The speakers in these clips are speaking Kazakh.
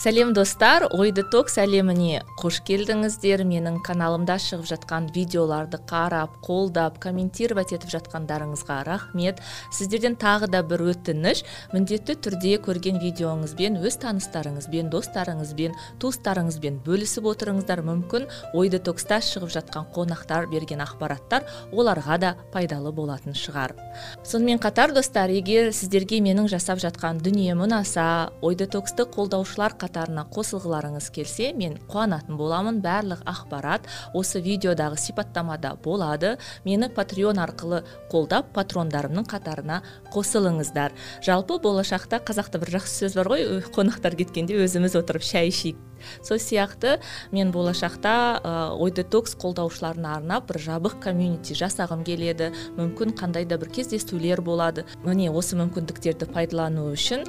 Сәлем достар. Ой детокс әлеміне қош келдіңіздер. Менің каналымда шығып жатқан видеоларды қарап қолдап комментировать етіп жатқандарыңызға рахмет. Сіздерден тағы да бір өтініш. Міндетті түрде көрген видеоңызбен өз таныстарыңызбен достарыңызбен туыстарыңызбен бөлісіп отырыңыздар. Мүмкін ой детокста шығып жатқан қонақтар берген ақпараттар оларға да пайдалы болатын шығар. Сонымен қатар достар егер сіздерге менің жасап жатқан дүнием ұнаса ой детоксты қолдаушылар қатарына қосылғыларыңыз келсе мен қуанатын боламын. Барлық ақпарат осы видеодағы сипаттамада болады. Мені патреон арқылы қолдап патрондарымның қатарына қосылыңыздар. Жалпы болашақта қазақта бір жақсы сөз бар ғой. Қонақтар кеткенде өзіміз отырып шай ішейік. Сол сияқты мен болашақта ой детокс қолдаушыларына арнап бір жабық комьюнити жасағым келеді. Мүмкін қандай да бір кездесулер болады. Міне осы мүмкіндіктерді пайдалану үшін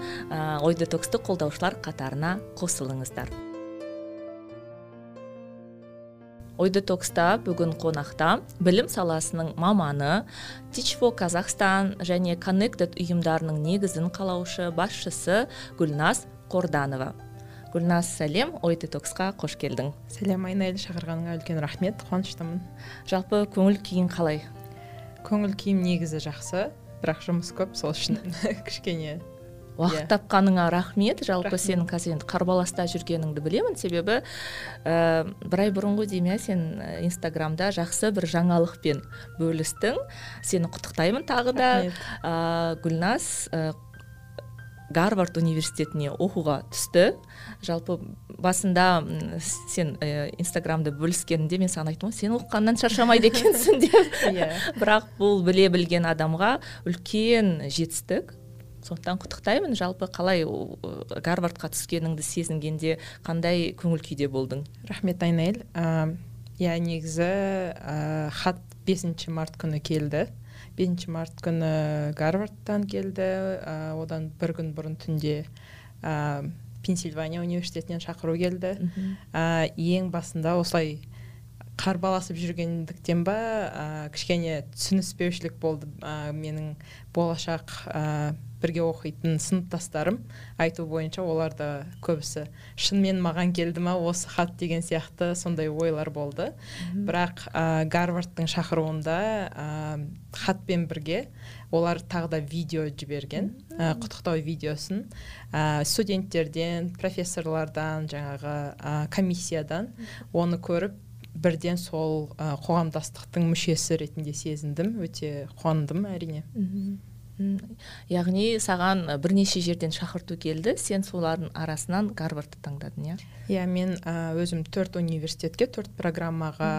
ой детоксты қолдаушылар қатарына қосылыңыздар. Ой детокста бүгін қонақта білім саласының маманы for казахстан және connected ұйымдарының негізін қалаушы басшысы гүлназ қорданова. Гүлназ сәлем. Ой детоксқа қош келдің. Сәлем айнель шақырғаныңа үлкен рахмет. Қуаныштымын. Жалпы көңіл күйің қалай? Көңіл күйім негізі жақсы бірақ жұмыс көп сол үшін кішкене. Уақыт yeah. Иә. тапқаныңа рахмет. Жалпы рахмет. сенің қазір енді қарбаласта жүргеніңді білемін. Себебі ә, бір ай бұрын ғой деймін иә сен инстаграмда жақсы бір жаңалықпен бөлістің. Сені құттықтаймын тағы да. Ә, гүлназ ә, гарвард университетіне оқуға түсті. Жалпы басында сен ә, инстаграмды бөліскенде мен саған айттым ғой сен оқығаннан шаршамайды екенсің деп. Иә. Бірақ бұл біле білген адамға үлкен жетістік. Сондықтан құттықтаймын. Жалпы қалай гарвардқа түскеніңді сезінгенде қандай көңіл күйде болдың? Рахмет айнель. Иә негізі ә, хат бесінші март күні келді. Бесінші март күні гарвардтан келді. Ә, одан бір күн бұрын түнде ә, пенсильвания университетінен шақыру келді. Ә, ең басында осылай қарбаласып жүргендіктен ба ә, кішкене түсініспеушілік болды ә, менің болашақ ә, бірге оқитын сыныптастарым айту бойынша оларда көбісі шынымен маған келді ма осы хат? деген сияқты сондай ойлар болды. Бірақ ә, гарвардтың шақыруында ә, хатпен бірге олар тағы да видео жіберген ә, құттықтау видеосын ә, студенттерден профессорлардан жаңағы ә, комиссиядан оны көріп бірден сол ә, қоғамдастықтың мүшесі ретінде сезіндім. Өте қуандым әрине. Яғни саған бірнеше жерден шақырту келді. Сен солардың арасынан гарвардты таңдадың иә? Иә мен өзім төрт университетке төрт программаға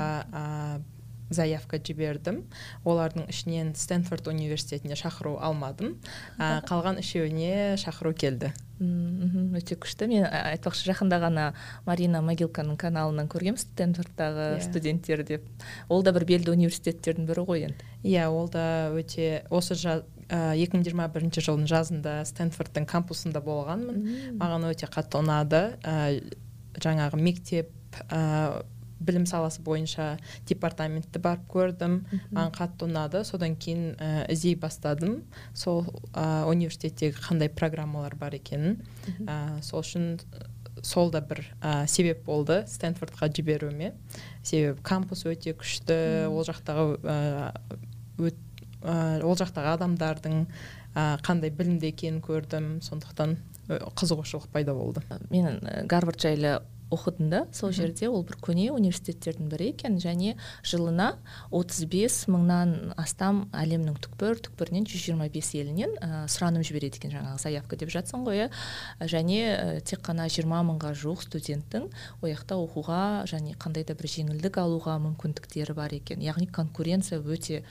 заявка жібердім. Олардың ішінен стэнфорд университетіне шақыру алмадым. Ә, қалған үшеуіне шақыру келді. Мхм өте күшті. Мен айтпақшы жақында ғана марина могилканың каналынан көргенмін стэнфордтағы yeah. Иә. студенттер деп. Ол да бір белді университеттердің бірі ғой енді. Иә ол да өте осы екі мың жиырма бірінші жылдың жазында стэнфордтың кампусында болғанмын. Маған өте қатты ұнады. Ә, жаңағы мектеп ә, білім саласы бойынша департаментті барып көрдім. Маған қатты ұнады. Содан кейін ә, іздей бастадым. Сол ә, университеттегі қандай программалар бар екенін. Ә, сол үшін сол да бір ә, себеп болды стэнфордқа жіберуіме. Себебі кампус өте күшті. Ол жақтағы ә, ә, ол жақтағы адамдардың ә, қандай білімді екенін көрдім. Сондықтан қызығушылық пайда болды. Мен гарвард жайлы оқыдым да сол жерде ол бір көне университеттердің бірі екен және жылына 35 мыңнан астам әлемнің түкпір түкпірінен 125 елінен ә, сұраным жібереді екен жаңағы заявка деп жатсың ғой иә. Және ә, тек қана 20 мыңға жуық студенттің ол жақта оқуға және қандай да бір жеңілдік алуға мүмкіндіктері бар екен. Яғни конкуренция өте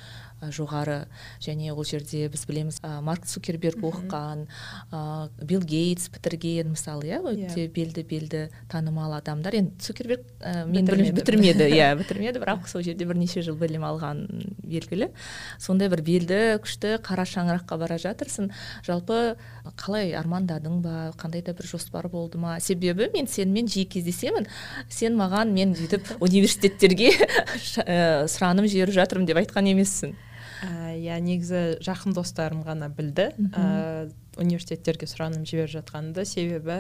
жоғары. Және ол жерде біз білеміз марк цукерберг оқыған ә, билл гейтс бітірген мысалы иә өте иә. белді белді танымал адамдар. Енді цукерберг ә, мен бітірмеді. Иә бітірмеді. Бірақ сол жерде бірнеше жыл білім алған белгілі. Сондай бір белді күшті қара шаңыраққа бара жатырсың. Жалпы қалай армандадың ба? Қандай да бір жоспар болды ма? Себебі мен сенімен жиі кездесемін. Сен маған мен бүйтіп университеттерге сұраным жіберіп жатырмын деп айтқан емессің. Иә негізі жақын достарым ғана білді. Ә, университеттерге сұраным жіберіп жатқанымды. Себебі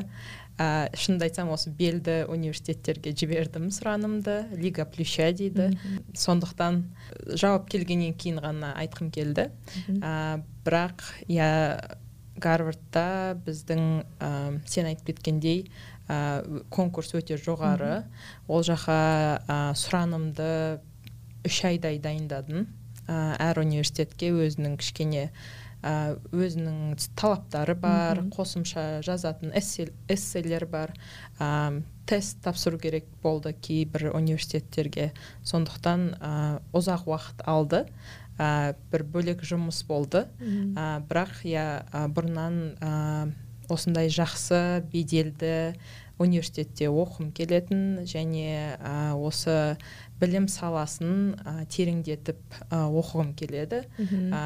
ә, шынымды айтсам осы белді университеттерге жібердім сұранымды. Лига плюща дейді. Сондықтан жауап келгеннен кейін ғана айтқым келді. Ә, бірақ иә гарвардта біздің ә, сен айтып кеткендей ә, конкурс өте жоғары. Ол жаққа ә, сұранымды үш айдай дайындадым. Әр университетке өзінің кішкене ә, өзінің талаптары бар қосымша жазатын эсселер бар. Ә, тест тапсыру керек болды кейбір университеттерге. Сондықтан ә, ұзақ уақыт алды. Ә, бір бөлек жұмыс болды. Ә, бірақ иә бұрыннан ә, осындай жақсы беделді университетте оқығым келетін және ә, осы білім саласын ә, тереңдетіп ә, оқығым келеді. Ә,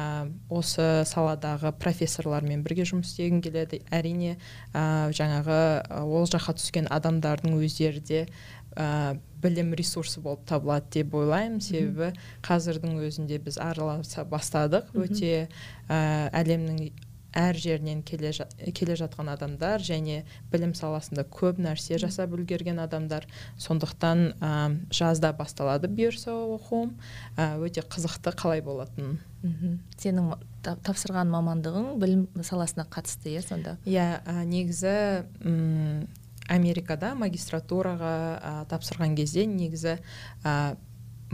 осы саладағы профессорлармен бірге жұмыс істегім келеді. Әрине ә, жаңағы ол жаққа түскен адамдардың өздері де ә, білім ресурсы болып табылады деп ойлаймын. Себебі қазірдің өзінде біз араласа бастадық. Өте ә, әлемнің әр жерінен келе, келе жатқан адамдар және білім саласында көп нәрсе жасап үлгерген адамдар. Сондықтан ә, жазда басталады бұйырса оқуым ә, өте қызықты қалай болатынын сенің тапсырған мамандығың білім саласына қатысты иә сонда? Иә ә, негізі америкада магистратураға ә, тапсырған кезде негізі ә,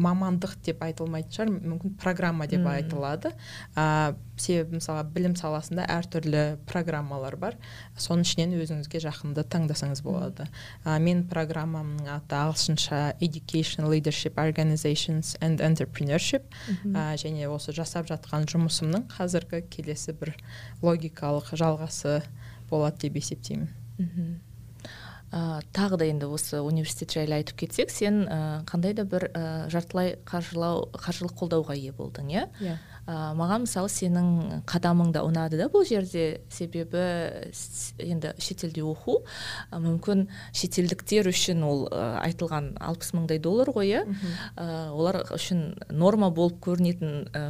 мамандық деп айтылмайтын шығар. Мүмкін программа деп айтылады. Ә, себебі мысалы білім саласында әртүрлі программалар бар. Соның ішінен өзіңізге жақынды таңдасаңыз болады. Ә, мен программамның аты ағылшынша education leadership organizations and entrepreneurship. Ә, және осы жасап жатқан жұмысымның қазіргі келесі бір логикалық жалғасы болады деп есептеймін. Ә, тағы да енді осы университет жайлы айтып кетсек сен ә, қандай да бір ә, жартылай қаржылау қаржылық қолдауға ие болдың иә yeah. Иә ә, маған мысалы сенің қадамың да ұнады да бұл жерде. Себебі енді шетелде оқу ә, мүмкін шетелдіктер үшін ол ә, айтылған алпыс мыңдай доллар ғой иә? Олар үшін норма болып көрінетін ә,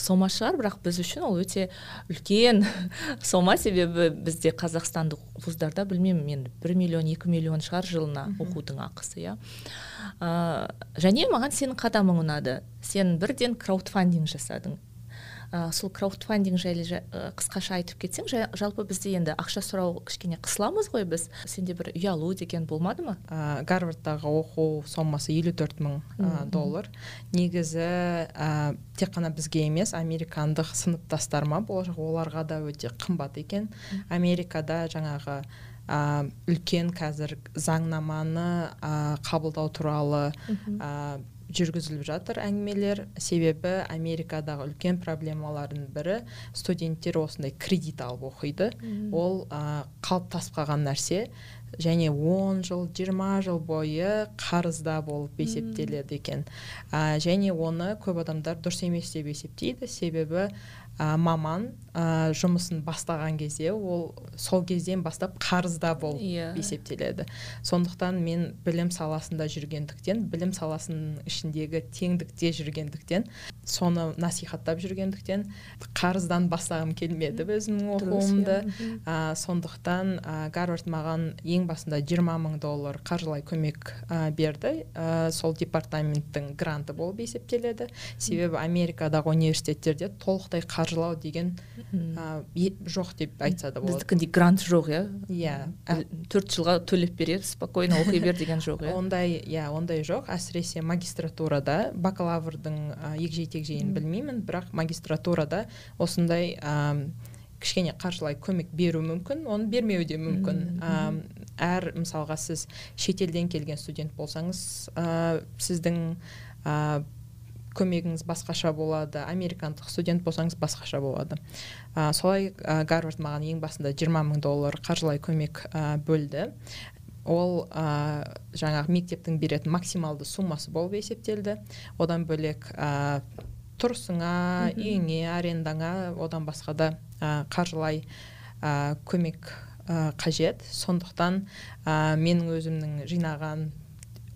сома шығар. Бірақ біз үшін ол өте үлкен сома. Себебі бізде қазақстандық вуздарда білмеймін енді бір миллион екі миллион шығар жылына оқудың ақысы иә? Ә, және маған сенің қадамың ұнады. Сен бірден краудфандинг жасадың. Ә, сол краудфандинг жайлы жа, қысқаша айтып кетсең жалпы бізде енді ақша сұрау кішкене қысыламыз ғой біз. Сенде бір ұялу деген болмады ма? Ә, гарвардтағы оқу сомасы елу төрт мың доллар. Негізі ә, тек қана бізге емес американдық сыныптастарыма оларға да өте қымбат екен. Америкада жаңағы ә, үлкен қазір заңнаманы ә, қабылдау туралы ә, жүргізіліп жатыр әңгімелер. Себебі америкадағы үлкен проблемалардың бірі студенттер осындай кредит алып оқиды. Ол ә, қалыптасып қалған нәрсе. Және 10 жыл 20 жыл бойы қарызда болып есептеледі екен. Ә, және оны көп адамдар дұрыс емес деп есептейді. Себебі ә, маман ә, жұмысын бастаған кезде ол сол кезден бастап қарызда болып yeah. Иә. есептеледі. Сондықтан мен білім саласында жүргендіктен білім саласының ішіндегі теңдікте жүргендіктен соны насихаттап жүргендіктен қарыздан бастағым келмеді өзімнің оқуымды. ә, сондықтан ә, гарвард маған ең басында 20 мың доллар қаржылай көмек ә, берді. Ә, сол департаменттің гранты болып есептеледі. Себебі америкадағы университеттерде толықтай қаржылау деген жоқ деп айтса да болады. біздікіндей грант жоқ иә? Иә төрт жылға төлеп береді спокойно оқи бер деген жоқ иә? Ондай иә ондай жоқ. Әсіресе магистратурада бакалаврдың егжей тегжейін білмеймін бірақ магистратурада осындай кішкене қаржылай көмек беру мүмкін оны бермеуі де мүмкін. Әр мысалға сіз шетелден келген студент болсаңыз ә, сіздің ә, көмегіңіз басқаша болады американдық студент болсаңыз басқаша болады. Ә, солай ә, гарвард маған ең басында 20 мың доллар қаржылай көмек ә, бөлді. Ол ә, жаңағы мектептің беретін максималды суммасы болып есептелді. Одан бөлек ә, тұрысыңа үйіңе арендаңа одан басқа да ә, қаржылай ә, көмек ә, қажет. Сондықтан ә, менің өзімнің жинаған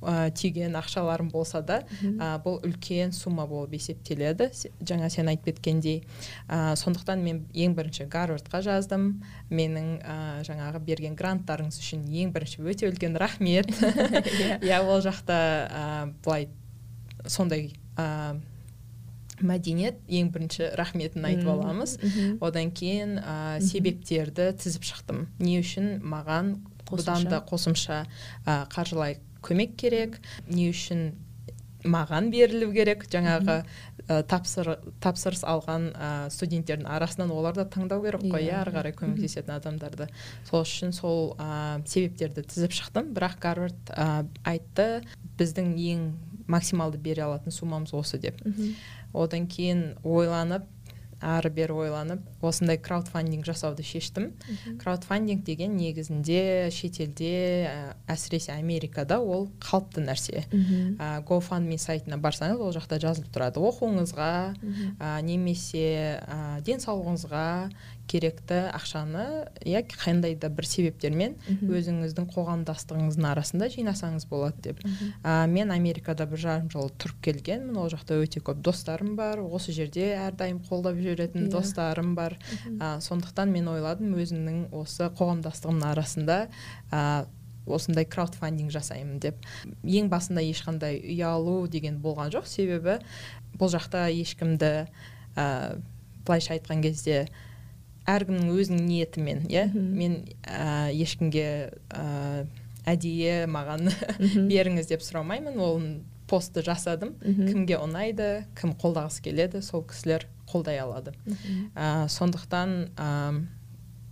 ә, түйген ақшаларым болса да ә, бұл үлкен сумма болып есептеледі. Жаңа сен айтып кеткендей ә, сондықтан мен ең бірінші гарвардқа жаздым. Менің ә, жаңағы берген гранттарыңыз үшін ең бірінші өте үлкен рахмет. Иә. Ол жақта ә, былай сондай ә, мәдениет ең бірінші рахметін айтып аламыз. Одан кейін ә, себептерді тізіп шықтым. Не үшін маған бұдан да қосымша ә, қаржылай көмек керек не үшін маған берілу керек жаңағы ә, тапсыр, тапсырыс алған ә, студенттердің арасынан олар да таңдау керек қой иә ары қарай көмектесетін адамдарды. Сол үшін сол ә, себептерді тізіп шықтым. Бірақ гарвард ә, айтты біздің ең максималды бере алатын суммамыз осы деп. Одан кейін ойланып ары бері ойланып осындай краудфандинг жасауды шештім. Краудфандинг деген негізінде шетелде ә, әсіресе америкада ол қалыпты нәрсе. Ә, GoFundMe сайтына барсаңыз ол жақта жазылып тұрады. Оқуыңызға ә, немесе ә, денсаулығыңызға керекті ақшаны иә қандай да бір себептермен өзіңіздің қоғамдастығыңыздың арасында жинасаңыз болады деп. Ә, мен америкада бір жарым жыл тұрып келгенмін ол жақта өте көп достарым бар осы жерде әрдайым қолдап жүретін yeah. Иә. достарым бар. Ә, сондықтан мен ойладым өзімнің осы қоғамдастығымның арасында ә, осындай краудфандинг жасаймын деп. Ең басында ешқандай ұялу деген болған жоқ. Себебі бұл жақта ешкімді ә, былайша айтқан кезде әркімнің өзінің ниетімен иә? Мен ә, ешкімге ә, әдейі маған беріңіз деп сұрамаймын. Ол постты жасадым. Кімге ұнайды кім қолдағысы келеді сол кісілер қолдай алады. Ә, сондықтан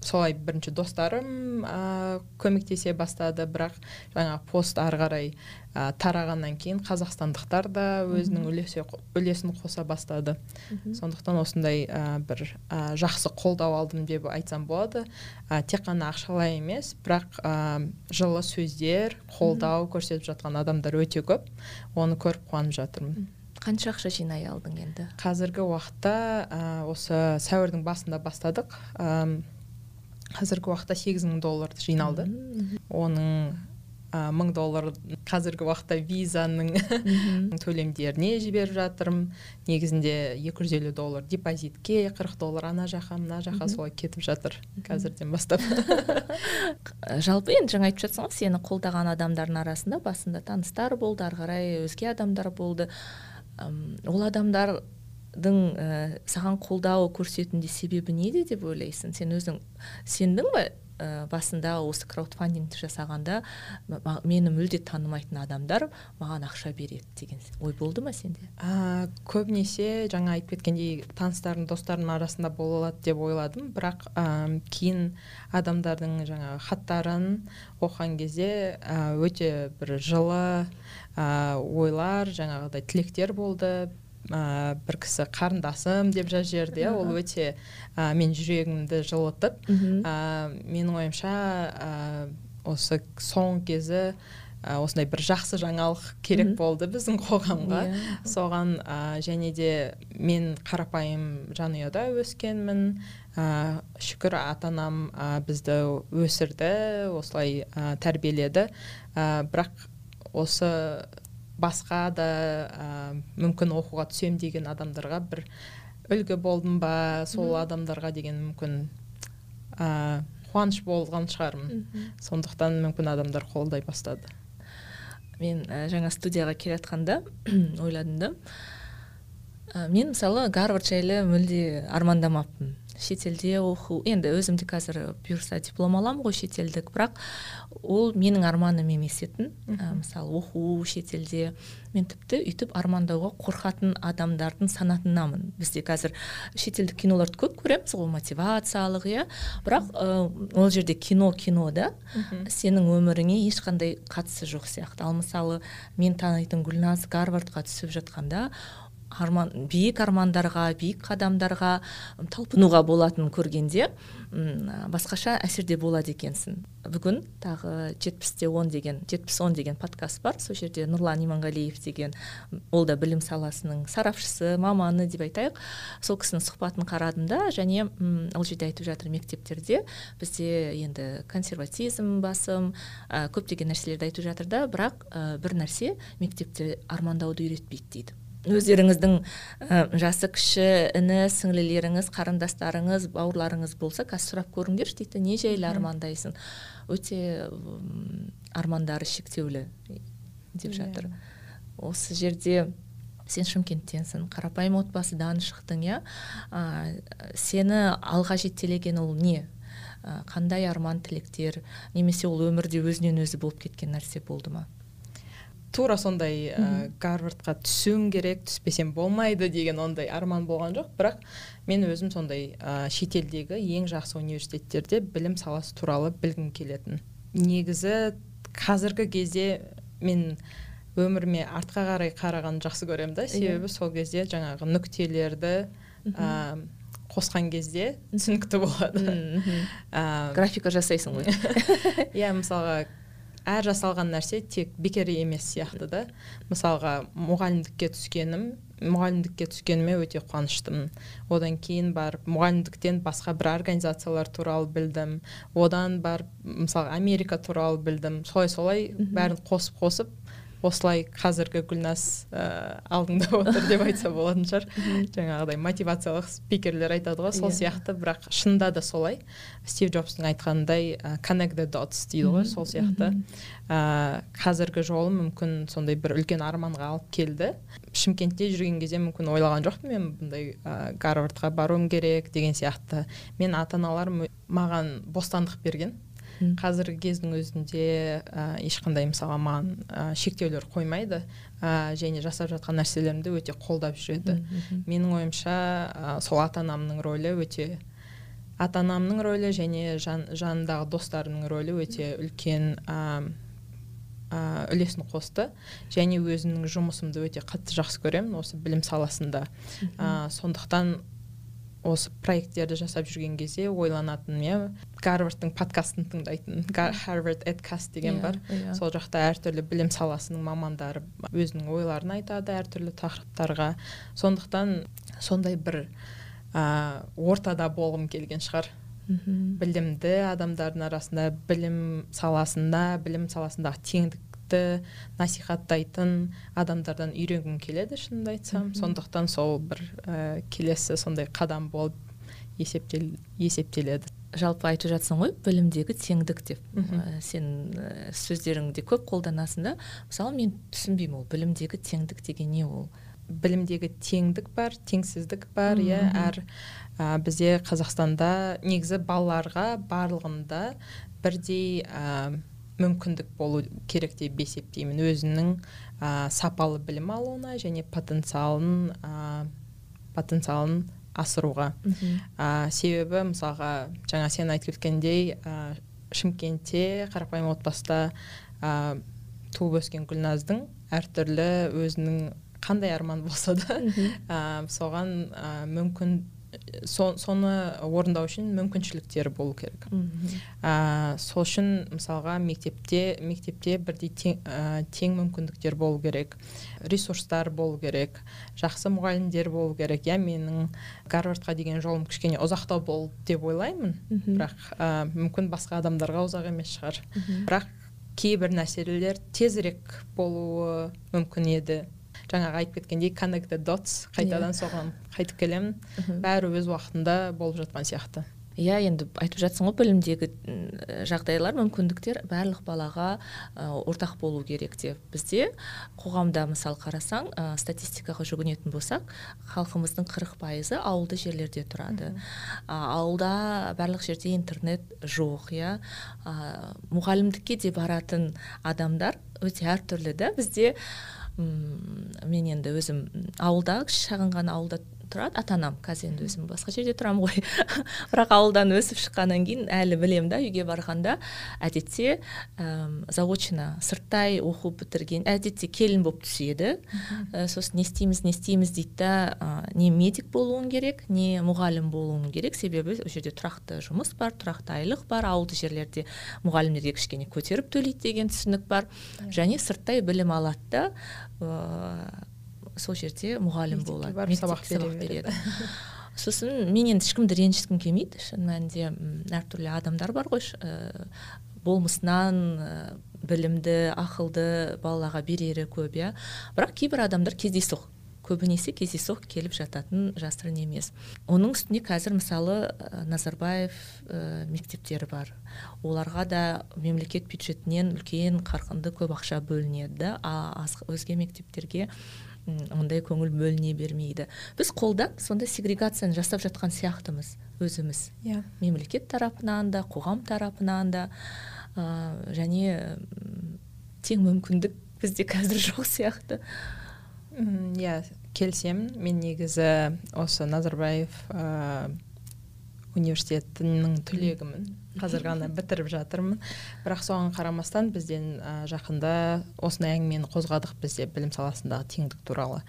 солай бірінші достарым ә, көмектесе бастады. Бірақ жаңа пост ары қарай ә, тарағаннан кейін қазақстандықтар да өзінің үлесе, үлесін қоса бастады. Сондықтан осындай ә, бір ә, жақсы қолдау алдым деп айтсам болады. Ә, тек қана ақшалай емес бірақ ә, жылы сөздер қолдау көрсетіп жатқан адамдар өте көп. Оны көріп қуанып жатырмын. Қанша ақша жинай алдың енді? Қазіргі уақытта ә, осы сәуірдің басында бастадық. Қазіргі уақытта сегіз мың доллар жиналды. Оның мың доллар қазіргі уақытта визаның төлемдеріне жіберіп жатырмын. Негізінде 250 доллар депозитке 40 доллар ана жаққа мына жаққа солай кетіп жатыр қазірден бастап. Жалпы енді жаңа айтып жатсың ғой сені қолдаған адамдардың арасында басында таныстар болды ары қарай өзге адамдар болды. Ол адамдар ә, саған қолдау көрсетуінде себебі неде деп ойлайсың? Сен өзің сендің ба ә, басында осы краудфандингті жасағанда мені мүлде танымайтын адамдар маған ақша береді деген ой болды ма сенде? Ә, көбінесе жаңа айтып кеткендей таныстардың достардың арасында болады деп ойладым. Бірақ ә, кейін адамдардың жаңа хаттарын оқыған кезде өте бір жылы ә, ойлар жаңағыдай тілектер болды. Ә, бір кісі қарындасым деп жазып жіберді иә. Ол өте ә, мен жүрегімді жылытып ә, менің ойымша ә, осы соңғы кезі ә, осындай бір жақсы жаңалық керек болды біздің қоғамға. Yeah. Иә. соған ә, және де мен қарапайым жанұяда өскенмін. Ә, шүкір ата анам ә, бізді өсірді осылай ә, тәрбиеледі. Ә, бірақ осы басқа да ә, мүмкін оқуға түсем деген адамдарға бір үлгі болдым ба сол адамдарға деген мүмкін ә, қуаныш болған шығармын. Сондықтан мүмкін адамдар қолдай бастады. Мен ә, жаңа студияға келе жатқанда ойладым да. Ә, мен мысалы гарвард жайлы мүлде армандамаппын. Шетелде оқу. Енді өзім де қазір бұйырса диплом аламын ғой шетелдік бірақ ол менің арманым емес етін. Ә, мысалы оқу шетелде. Мен тіпті өйтіп армандауға қорқатын адамдардың санатынамын. Бізде қазір шетелдік киноларды көп көреміз ғой мотивациялық иә. Бірақ ә, ол жерде кино кино да? Сенің өміріңе ешқандай қатысы жоқ сияқты. Ал мысалы мен танитын гүлназ гарвардқа түсіп жатқанда арман биік армандарға биік қадамдарға талпынуға болатынын көргенде басқаша әсерде болады екенсің. Бүгін тағы жетпісте он деген жетпіс он деген подкаст бар. Сол жерде нұрлан иманғалиев деген ол да білім саласының сарапшысы маманы деп айтайық. Сол кісінің сұхбатын қарадым да және ол жерде айтып жатыр мектептерде бізде енді консерватизм басым ә, көптеген нәрселерді айтып жатыр да бірақ ә, бір нәрсе мектепте армандауды үйретпейді дейді. Өздеріңіздің ә, жасы кіші іні сіңлілеріңіз қарындастарыңыз бауырларыңыз болса қазір сұрап көріңдерші дейді. Не жайлы армандайсың? Өте армандары шектеулі деп иә. жатыр. Осы жерде сен шымкенттенсің қарапайым отбасыдан шықтың иә? Сені алға жетелеген ол не? Қандай арман тілектер немесе ол өмірде өзінен өзі болып кеткен нәрсе болды ма? Тура сондай ә, гарвардқа түсуім керек түспесем болмайды деген ондай арман болған жоқ. Бірақ мен өзім сондай ә, шетелдегі ең жақсы университеттерде білім саласы туралы білгім келетін. Негізі қазіргі кезде мен өміріме артқа қарай қарағанды жақсы көремін да. Иә. себебі сол кезде жаңағы нүктелерді ә, қосқан кезде түсінікті болады. Ә, графика жасайсың ғой. Иә мысалға әр жасалған нәрсе тек бекер емес сияқты да. Мысалға мұғалімдікке түскенім мұғалімдікке түскеніме өте қуаныштымын. Одан кейін барып мұғалімдіктен басқа бір организациялар туралы білдім. Одан барып мысалы америка туралы білдім. Солай солай бәрін қосып қосып осылай қазіргі гүлназ ә, алдыңда отыр деп айтса болатын шығар. Жаңағыдай мотивациялық спикерлер айтады ғой сол иә. сияқты бірақ шынында да солай. Стив джобстың айтқанындай ә, connect the dots дейді ғой сол сияқты. Ә, қазіргі жолым мүмкін сондай бір үлкен арманға алып келді. Шымкентте жүрген кезде мүмкін ойлаған жоқпын мен бұндай ә, гарвардқа баруым керек деген сияқты. Мен ата аналарым маған бостандық берген. Қазіргі кездің өзінде ә, ешқандай мысалға маған ә, шектеулер қоймайды ә, және жасап жатқан нәрселерімді өте қолдап жүреді. Менің ойымша ә, сол ата анамның рөлі өте ата анамның рөлі және жан, жанындағы достарымның рөлі өте үлкен ә, ә, үлесін қосты. Және өзімнің жұмысымды өте қатты жақсы көремін осы білім саласында. Ә, сондықтан осы проекттерді жасап жүрген кезде ойланатын иә. Гарвардтың подкастын тыңдайтын харвард эдкаст деген yeah, бар. yeah. сол жақта әртүрлі білім саласының мамандары өзінің ойларын айтады әртүрлі тақырыптарға. Сондықтан сондай бір ә, ортада болғым келген шығар. Білімді адамдардың арасында білім саласында білім саласындағы теңдік насихаттайтын адамдардан үйренгім келеді шынымды айтсам. Сондықтан сол бір ә, келесі сондай қадам болып есептел, есептеледі. Жалпы айтып жатсың ғой білімдегі теңдік деп. Ә, сен ә, сөздеріңде көп қолданасың да. Мысалы мен түсінбеймін ол білімдегі теңдік деген не ол? Білімдегі теңдік бар теңсіздік бар иә. Әр ә, бізде қазақстанда негізі балаларға барлығында бірдей мүмкіндік болу керек деп есептеймін өзінің ә, сапалы білім алуына және потенциалын ә, потенциалын асыруға. Ә, себебі мысалға жаңа сен айтып кеткендей ә, шымкентте қарапайым отбасыда ә, туып өскен гүлназдың әртүрлі өзінің қандай арман болса да ә, соған ә, мүмкін со, соны орындау үшін мүмкіншіліктері болу керек. Ә, сол үшін мысалға мектепте мектепте бірдей тең, ә, тең мүмкіндіктер болу керек ресурстар болу керек жақсы мұғалімдер болу керек. Иә менің гарвардқа деген жолым кішкене ұзақтау болды деп ойлаймын. Бірақ ә, мүмкін басқа адамдарға ұзақ емес шығар. Бірақ кейбір нәрселер тезірек болуы мүмкін еді. Жаңағы айтып кеткендей the dots қайтадан yeah. соған қайтып келемін. Бәрі өз уақытында болып жатқан сияқты. Иә енді айтып жатсың ғой білімдегі жағдайлар мүмкіндіктер барлық балаға ә, ортақ болу керек деп. Бізде қоғамда мысалы қарасаң ә, статистикаға жүгінетін болсақ халқымыздың қырық пайызы ауылды жерлерде тұрады. Ә, ауылда барлық жерде интернет жоқ иә. Мұғалімдікке де баратын адамдар өте әртүрлі да. Бізде мен енді өзім ауылда шағын ғана ауылда тұрады ата анам қазір енді өзім басқа жерде тұрамын ғой. Бірақ ауылдан өсіп шыққаннан кейін әлі білемін да үйге барғанда әдетте ә, заочно сырттай оқу бітірген әдетте келін болып түседі. Ә, сосын не істейміз не істейміз дейді да ә, не медик болуың керек не мұғалім болуың керек. Себебі ол жерде тұрақты жұмыс бар тұрақты айлық бар. Ауылды жерлерде мұғалімдерге кішкене көтеріп төлейді деген түсінік бар. Және сырттай білім алады да сол жерде мұғалім болады барып сабақ береді. сосын мен енді ешкімді ренжіткім келмейді. Шын мәнінде әртүрлі адамдар бар ғой. Ә, болмысынан ә, білімді ақылды балаға берері көп иә. Бірақ кейбір адамдар кездейсоқ. Көбінесе кездейсоқ келіп жататын жасырын емес. Оның үстіне қазір мысалы назарбаев ә, мектептері бар. Оларға да мемлекет бюджетінен үлкен қарқынды көп ақша бөлінеді да а өзге мектептерге ондай көңіл бөліне бермейді. Біз қолдап сондай сегрегацияны жасап жатқан сияқтымыз өзіміз. Иә. Yeah. мемлекет тарапынан да қоғам тарапынан да ә, және тең мүмкіндік бізде қазір жоқ сияқты. Иә келісемін мен негізі осы назарбаев ә, университетінің түлегімін қазір ғана бітіріп жатырмын. Бірақ соған қарамастан бізден ә, жақында осындай әңгімені қозғадық бізде білім саласындағы теңдік туралы.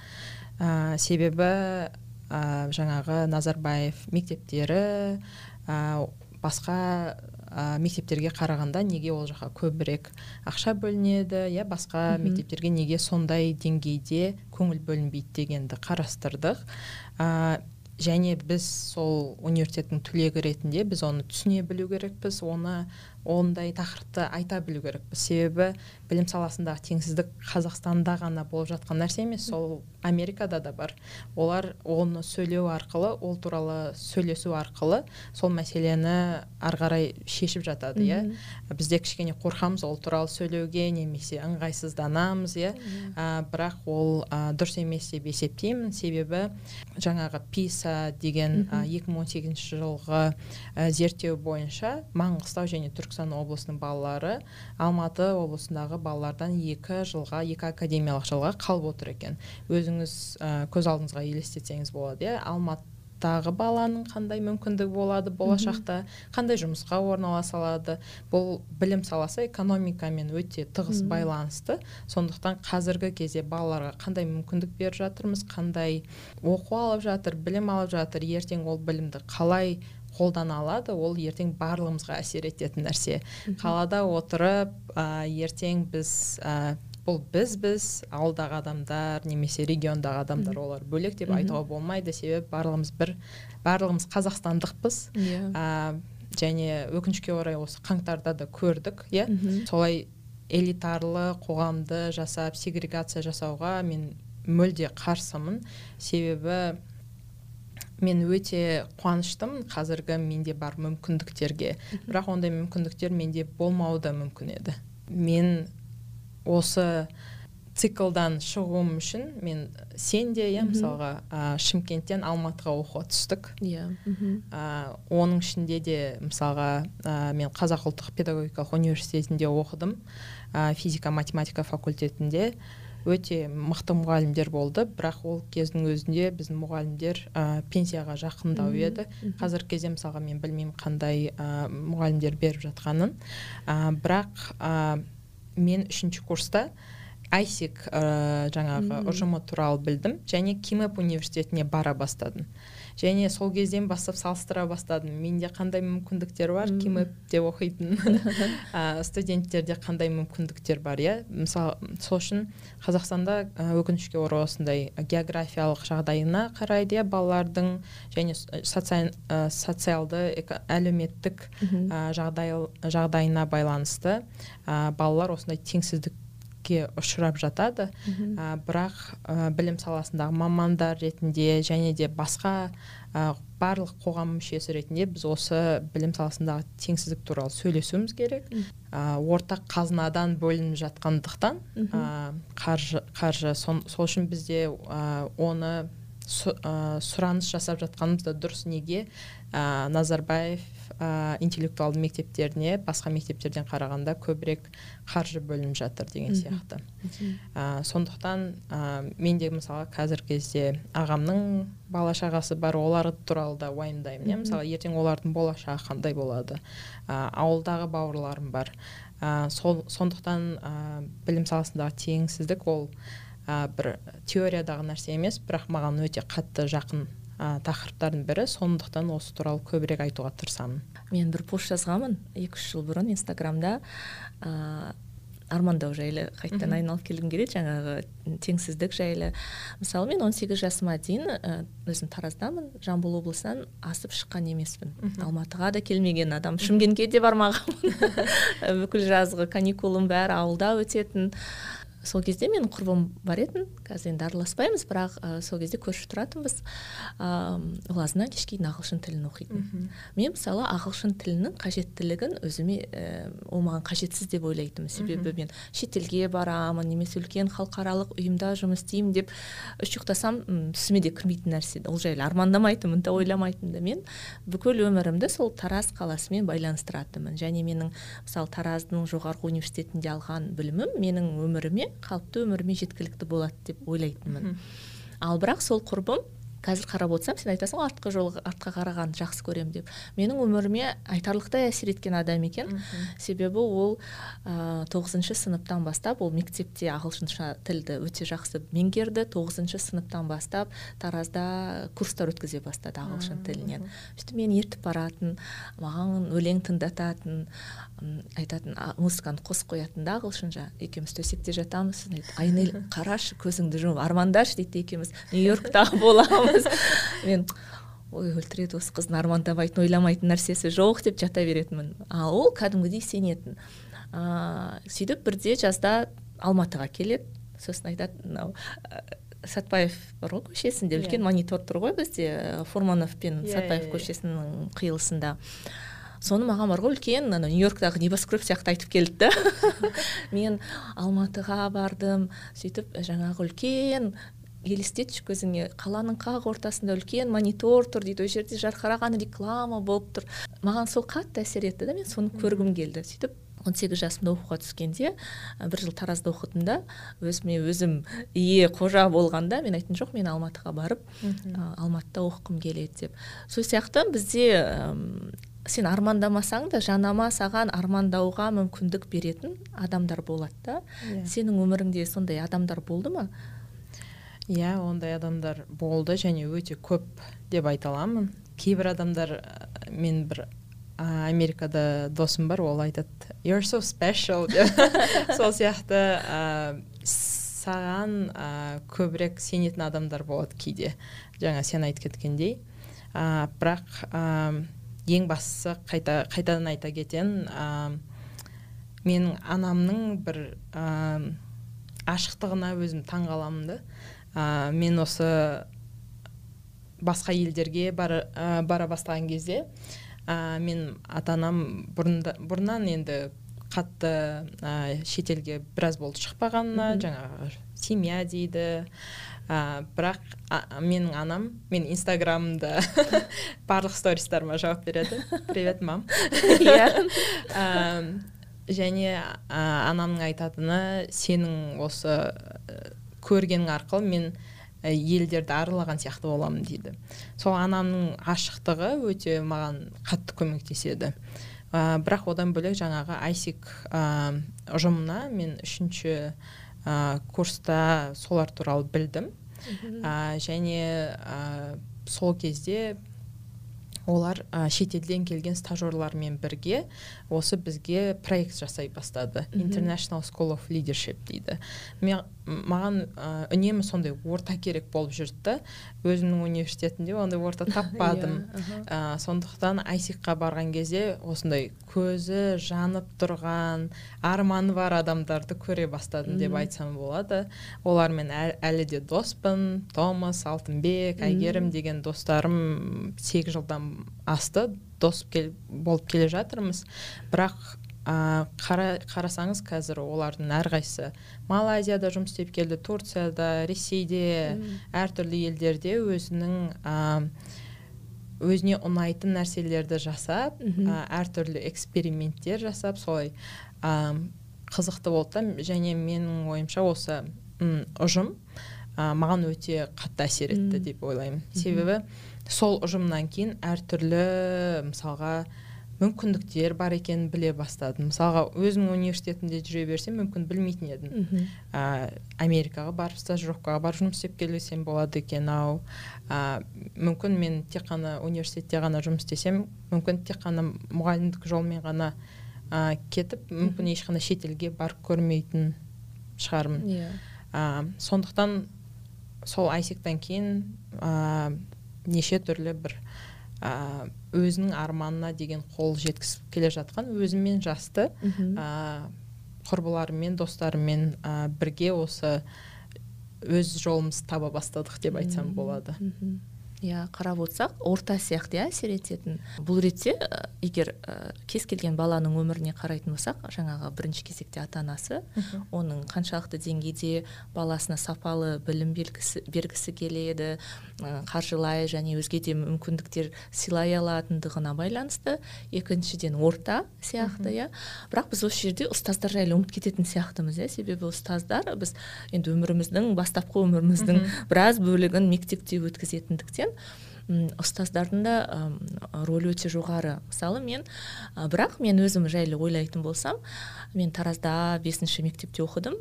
Ә, себебі ә, жаңағы назарбаев мектептері ә, басқа ә, мектептерге қарағанда неге ол жаққа көбірек ақша бөлінеді иә басқа мектептерге неге сондай деңгейде көңіл бөлінбейді дегенді қарастырдық. Ә, және біз сол университеттің түлегі ретінде біз оны түсіне білу керекпіз оны ондай тақырыпты айта білу керекпіз. Себебі білім саласындағы теңсіздік қазақстанда ғана болып жатқан нәрсе емес сол америкада да бар. Олар оны сөйлеу арқылы ол туралы сөйлесу арқылы сол мәселені ары қарай шешіп жатады иә. Бізде кішкене қорқамыз ол туралы сөйлеуге немесе ыңғайсызданамыз иә. Бірақ ол ә, дұрыс емес деп есептеймін. Себебі жаңағы писа деген екі мың он сегізінші жылғы ә, зерттеу бойынша маңғыстау және түркістан облысының балалары алматы облысындағы балалардан екі жылға екі академиялық жылға қалып отыр екен. Өзіңіз ә, көз алдыңызға елестетсеңіз болады иә. Алматыдағы баланың қандай мүмкіндігі болады болашақта? Қандай жұмысқа орналаса алады бұл білім саласы экономикамен өте тығыз байланысты. Сондықтан қазіргі кезде балаларға қандай мүмкіндік беріп жатырмыз қандай оқу алып жатыр білім алып жатыр. Ертең ол білімді қалай қолдана алады ол ертең барлығымызға әсер ететін нәрсе. Қалада отырып ә, ертең біз ә, бұл біз біз ауылдағы адамдар немесе региондағы адамдар олар бөлек деп айтуға болмайды. Себебі барлығымыз бір барлығымыз қазақстандықпыз. Иә. Ә, және өкінішке орай осы қаңтарда да көрдік иә. Солай элитарлы қоғамды жасап сегрегация жасауға мен мүлде қарсымын. Себебі мен өте қуаныштымын. Қазіргі менде бар мүмкіндіктерге. Бірақ ондай мүмкіндіктер менде болмауы да мүмкін еді. Мен осы циклдан шығуым үшін мен сен де иә мысалға ә, шымкенттен алматыға оқуға түстік. Иә оның ішінде де мысалға ә, мен қазақ ұлттық педагогикалық университетінде оқыдым. Ә, физика математика факультетінде. Өте мықты мұғалімдер болды. Бірақ ол кездің өзінде біздің мұғалімдер ә, пенсияға жақындау еді. Қазіргі кезде мысалға мен білмеймін қандай ә, мұғалімдер беріп жатқанын. Ә, бірақ ә, мен үшінші курста айсик ә, жаңағы ұжымы туралы білдім және кимэп университетіне бара бастадым. Және сол кезден бастап салыстыра бастадым. Менде қандай мүмкіндіктер бар? Кимэпте оқитын ә, студенттерде қандай мүмкіндіктер бар иә? Мысалы сол үшін қазақстанда өкінішке орай осындай географиялық жағдайына қарайды иә? Балалардың және социалды әлеуметтік жағдай, жағдайына байланысты ә, балалар осындай теңсіздік ұшырап жатады. Ә, бірақ ә, білім саласындағы мамандар ретінде және де басқа ә, барлық қоғам мүшесі ретінде біз осы білім саласындағы теңсіздік туралы сөйлесуіміз керек. Ә, ортақ қазынадан бөлініп жатқандықтан қаржы, қаржы. Сол үшін бізде оны сұраныс жасап жатқанымыз да дұрыс. Неге? Ә, назарбаев ә, интеллектуалды мектептеріне басқа мектептерден қарағанда көбірек қаржы бөлініп жатыр деген сияқты. Ә, сондықтан ә, мен де мысалы қазіргі кезде ағамның бала шағасы бар олар туралы да уайымдаймын иә. Мысалы ертең олардың болашағы қандай болады? Ә, ауылдағы бауырларым бар. Ә, сол сондықтан ә, білім саласындағы теңсіздік ол ә, бір теориядағы нәрсе емес бірақ маған өте қатты жақын. Ә, тақырыптардың бірі. Сондықтан осы туралы көбірек айтуға тырысамын. Мен бір пост жазғанмын. Екі үш жыл бұрын инстаграмда ә, армандау жайлы қайтадан айналып келгім келеді жаңағы теңсіздік жайлы. Мысалы мен 18 жасыма дейін өзім тараздамын. Жамбыл облысынан асып шыққан емеспін. Алматыға да келмеген адам. Шымкентке де бармағанмын. Бүкіл жазғы каникулым бәрі ауылда өтетін. Сол кезде менің құрбым бар еді қазір енді араласпаймыз бірақ ә, сол кезде көрші тұратынбыз. Ыыы ол азынан кешке дейін ағылшын тілін оқитын мен мысалы ағылшын тілінің қажеттілігін өзіме ә, ол маған қажетсіз деп ойлайтынмын. Себебі мен шетелге барамын немесе үлкен халықаралық ұйымда жұмыс істеймін деп үш ұйықтасам түсіме де кірмейтін нәрсе ол жайлы армандамайтынмын да ойламайтынмын да. Мен бүкіл өмірімді сол тараз қаласымен байланыстыратынмын. Және менің мысалы тараздың жоғарғы университетінде алған білімім менің өміріме қалыпты өміріме жеткілікті болады деп ойлайтынмын. Ал бірақ сол құрбым қазір қарап отырсам сен айтасың ғой артқы жол артқа қарағанды жақсы көремін деп. Менің өміріме айтарлықтай әсер еткен адам екен. Себебі ол тоғызыншы сыныптан бастап ол мектепте ағылшынша тілді өте жақсы меңгерді. Тоғызыншы сыныптан бастап таразда курстар өткізе бастады ағылшын тілінен. сөйтіп мені ертіп баратын маған өлең тыңдататын айтатын музыканы қосып қоятын да ағылшынша. Екеуміз төсекте жатамыз сосын айнель қарашы көзіңді жұмып армандашы дейді екеуміз. Нью йоркта боламыз мен ой өлтіреді осы қыздың армандамайтын ойламайтын нәрсесі жоқ деп жата беретінмін. Ал ол кәдімгідей сенетін ыыы сөйтіп бірде жазда алматыға келеді сосын айтады мынау сәтбаев бар ғой көшесінде үлкен монитор тұр ғой бізде фурманов пен сәтбаев көшесінің қиылысында соны маған бар ғой үлкен ана нью йорктағы небоскреб сияқты айтып келді да. Мен алматыға бардым сөйтіп жаңағы үлкен елестетші көзіңе қаланың қақ ортасында үлкен монитор тұр дейді ол жерде жарқыраған реклама болып тұр. Маған сол қатты әсер етті да мен соны көргім келді. Сөйтіп он сегіз жасымда оқуға түскенде бір жыл таразда оқыдым да өзіме өзім ие қожа болғанда мен айттым жоқ мен алматыға барып ә, алматыда оқығым келеді деп. Сол сияқты бізде сен армандамасаң да жанама саған армандауға мүмкіндік беретін адамдар болады да. Yeah. Иә. сенің өміріңде сондай адамдар болды ма? Иә ондай адамдар болды және өте көп деп айта аламын. Кейбір адамдар мен бір ә, америкада досым бар ол айтады you're so special деп. Сол сияқты ә, саған ә, көбірек сенетін адамдар болады кейде. Жаңа сен айтып кеткендей. Ә, бірақ ә, ең бастысы қайта қайтадан айта кетемін ә, менің анамның бір ә, ашықтығына өзім таң қаламын да. Ә, мен осы басқа елдерге бара, ә, бара бастаған кезде ә, мен ата анам бұрыннан енді қатты ә, шетелге біраз болды шықпағанына жаңағы семья дейді ә, бірақ а, менің анам мен инстаграмымда барлық стористарыма жауап береді. Привет мам иә. Және ә, анамның айтатыны сенің осы көргенің арқылы мен елдерді аралаған сияқты боламын дейді. Сол анамның ашықтығы өте маған қатты көмектеседі. Ә, бірақ одан бөлек жаңағы айсик ә, ұжымына мен үшінші ә, курста солар туралы білдім. Ә, және ә, сол кезде олар ә, шетелден келген стажерлармен бірге осы бізге проект жасай бастады. International school of leadership дейді. Маған ә, үнемі сондай орта керек болып жүрді. Да өзімнің университетімде ондай орта таппадым. Ә, сондықтан айсикқа барған кезде осындай көзі жанып тұрған арманы бар адамдарды көре бастадым деп айтсам болады. Олармен әлі де доспын. Томас алтынбек әйгерім деген достарым сегіз жылдан асты. Дос кел, болып келе жатырмыз. Бірақ ә, қара, қарасаңыз қазір олардың әрқайсысы малайзияда жұмыс істеп келді турцияда ресейде әртүрлі елдерде өзінің ә, өзіне ұнайтын нәрселерді жасап ә, әртүрлі эксперименттер жасап солай ә, қызықты болды да. Және менің ойымша осы ұжым ә, маған өте қатты әсер етті деп ойлаймын. Себебі сол ұжымнан кейін әртүрлі мысалға мүмкіндіктер бар екенін біле бастадым. Мысалға өзімнің университетімде жүре берсем мүмкін білмейтін едім. Ә, америкаға барып стажировкаға барып жұмыс істеп келсем болады екен ау. Ә, мүмкін мен тек қана университетте ғана жұмыс істесем мүмкін тек қана мұғалімдік жолмен ғана ә, кетіп мүмкін ешқандай шетелге барып көрмейтін шығармын. Иә. Yeah. сондықтан сол айсектан кейін ә, неше түрлі бір ә, өзінің арманына деген қол жеткізіп келе жатқан өзіммен жасты. Ә, құрбыларыммен достарыммен ә, бірге осы өз жолымызды таба бастадық деп айтсам болады. Иә қарап отырсақ орта сияқты иә әсер ететін. Бұл ретте егер ә, кез келген баланың өміріне қарайтын болсақ жаңағы бірінші кезекте ата анасы оның қаншалықты деңгейде баласына сапалы білім бергісі, бергісі келеді ә, қаржылай және өзге де мүмкіндіктер сыйлай алатындығына байланысты. Екіншіден орта сияқты иә. Бірақ біз осы жерде ұстаздар жайлы ұмытып кететін сияқтымыз иә. Себебі ұстаздар біз енді өміріміздің бастапқы өміріміздің біраз бөлігін мектепте өткізетіндіктен ұстаздардың да рөлі өте жоғары. Мысалы мен бірақ мен өзім жайлы ойлайтын болсам мен таразда бесінші мектепте оқыдым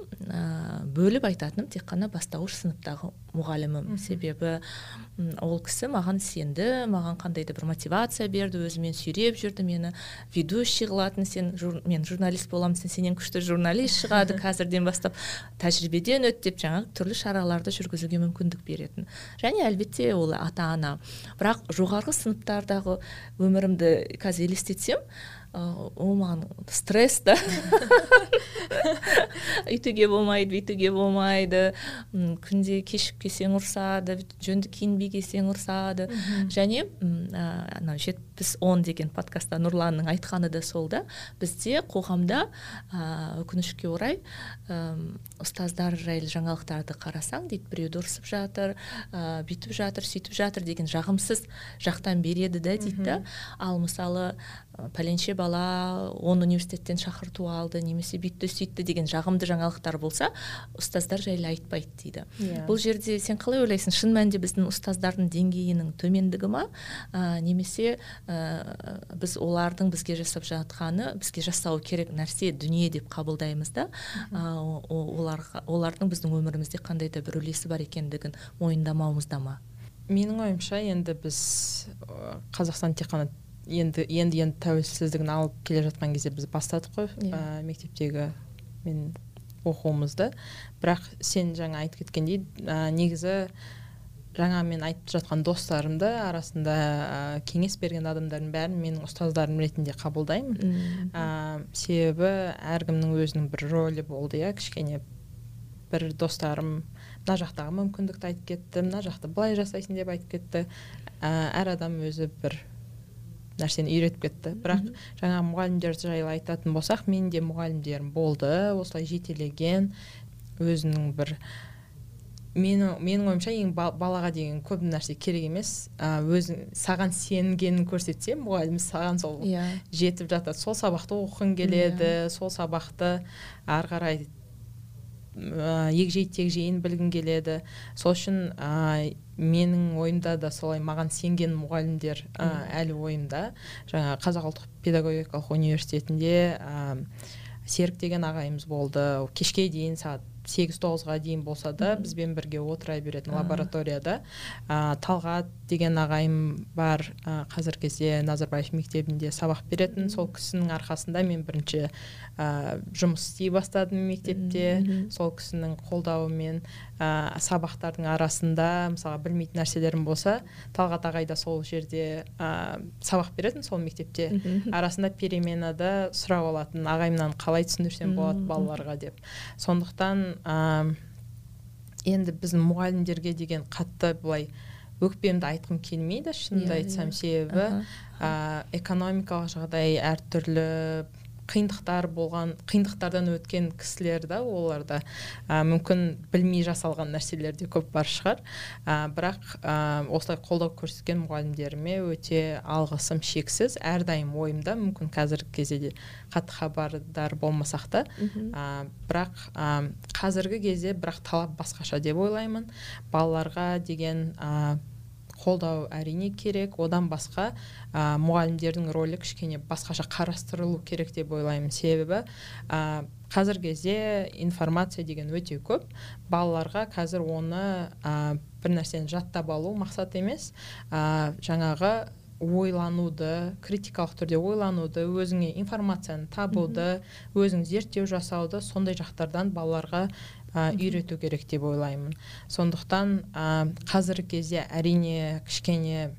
бөліп айтатыным тек қана бастауыш сыныптағы мұғалімім себебі ол кісі маған сенді маған қандай да бір мотивация берді өзімен сүйреп жүрді мені. Ведущий қылатын сен жур, мен журналист боламын сен сенен күшті журналист шығады қазірден бастап. Тәжірибеден өт деп жаңағы түрлі шараларды жүргізуге мүмкіндік беретін. Және әлбетте ол ата ана бірақ жоғарғы сыныптардағы өмірімді қазір елестетсем ол маған стресс та үйтуге болмайды бүйтуге болмайды. Күнде кешігіп келсең ұрсады жөнді киінбей келсең ұрсады және анау жетпіс он деген подкастта нұрланның айтқаны да сол да. Бізде қоғамда өкінішке орай ұстаздар жайлы жаңалықтарды қарасаң дейді біреуді ұрсып жатыр ә, бүйтіп жатыр сөйтіп жатыр деген жағымсыз жақтан береді да дейді да. Ал мысалы пәленше бала он университеттен шақырту алды немесе бүйтті сөйтті деген жағымды жаңалықтар болса ұстаздар жайлы айтпайды дейді. Yeah. Иә. бұл жерде сен қалай ойлайсың? Шын мәнінде біздің ұстаздардың деңгейінің төмендігі ма? Ә, немесе ә, біз олардың бізге жасап жатқаны бізге жасау керек нәрсе дүние деп қабылдаймыз да. Ә, олар, олардың біздің өмірімізде қандай да бір үлесі бар екендігін мойындамауымызда ма? Менің ойымша енді біз қазақстан тек қана енді енді енді тәуелсіздігін алып келе жатқан кезде біз бастадық қой yeah. Ә, мектептегі мен оқуымызды. Бірақ сен жаңа айтып кеткендей ә, негізі жаңа мен айтып жатқан достарымды арасында ә, кеңес берген адамдардың бәрін менің ұстаздарым ретінде қабылдаймын. Ә, себебі әркімнің өзінің бір рөлі болды иә кішкене бір достарым мына жақтағы мүмкіндікті айтып кетті мына жақты былай жасайсың деп айтып кетті. Ә, әр адам өзі бір нәрсені үйретіп кетті. Бірақ жаңа мұғалімдер жайлы айтатын болсақ менің де мұғалімдерім болды осылай жетелеген өзінің бір мені, менің ойымша ең балаға деген көп нәрсе керек емес ә, өзің саған сенгенін көрсетсе мұғалім саған сол yeah. Иә. жетіп жатады сол сабақты оқығың келеді yeah. Иә. сол сабақты ары қарай егжей тегжейін білгің келеді сол үшін ә, менің ойымда да солай маған сенген мұғалімдер ә, әлі ойымда жаңа қазақ ұлттық педагогикалық университетінде ә, серік деген ағайымыз болды кешке дейін сағат сегіз тоғызға дейін болса да бізбен бірге отыра беретін лабораторияда. Ә, талғат деген ағайым бар ә, қазіргі кезде назарбаев мектебінде сабақ беретін. Сол кісінің арқасында мен бірінші ә, жұмыс істей бастадым мектепте. Сол кісінің қолдауымен ә, сабақтардың арасында мысалға білмейтін нәрселерім болса талғат ағай да сол жерде ә, сабақ беретін сол мектепте. Арасында переменада сұрап алатын ағайымнан қалай түсіндірсем болады балаларға деп. Сондықтан ә, енді біздің мұғалімдерге деген қатты былай өкпемді айтқым келмейді шынымды yeah, иә, айтсам yeah. Иә. себебі. Ә, экономикалық жағдай әртүрлі қиындықтар болған қиындықтардан өткен кісілер да оларда ә, мүмкін білмей жасалған нәрселер де көп бар шығар. Ә, бірақ ә, осылай қолдау көрсеткен мұғалімдеріме өте алғысым шексіз. Әрдайым ойымда мүмкін қазіргі кезде де қатты хабардар болмасақ та. Ә, бірақ ә, қазіргі кезде бірақ талап басқаша деп ойлаймын. Балаларға деген ә, қолдау әрине керек. Одан басқа ә, мұғалімдердің рөлі кішкене басқаша қарастырылу керек деп ойлаймын. Себебі ә, қазіргі кезде информация деген өте көп. Балаларға қазір оны ә, бір нәрсені жаттап алу мақсат емес. Ә, жаңағы ойлануды критикалық түрде ойлануды өзіңе информацияны табуды өзің зерттеу жасауды сондай жақтардан балаларға үйрету керек деп ойлаймын. Сондықтан ә, қазіргі кезде әрине кішкене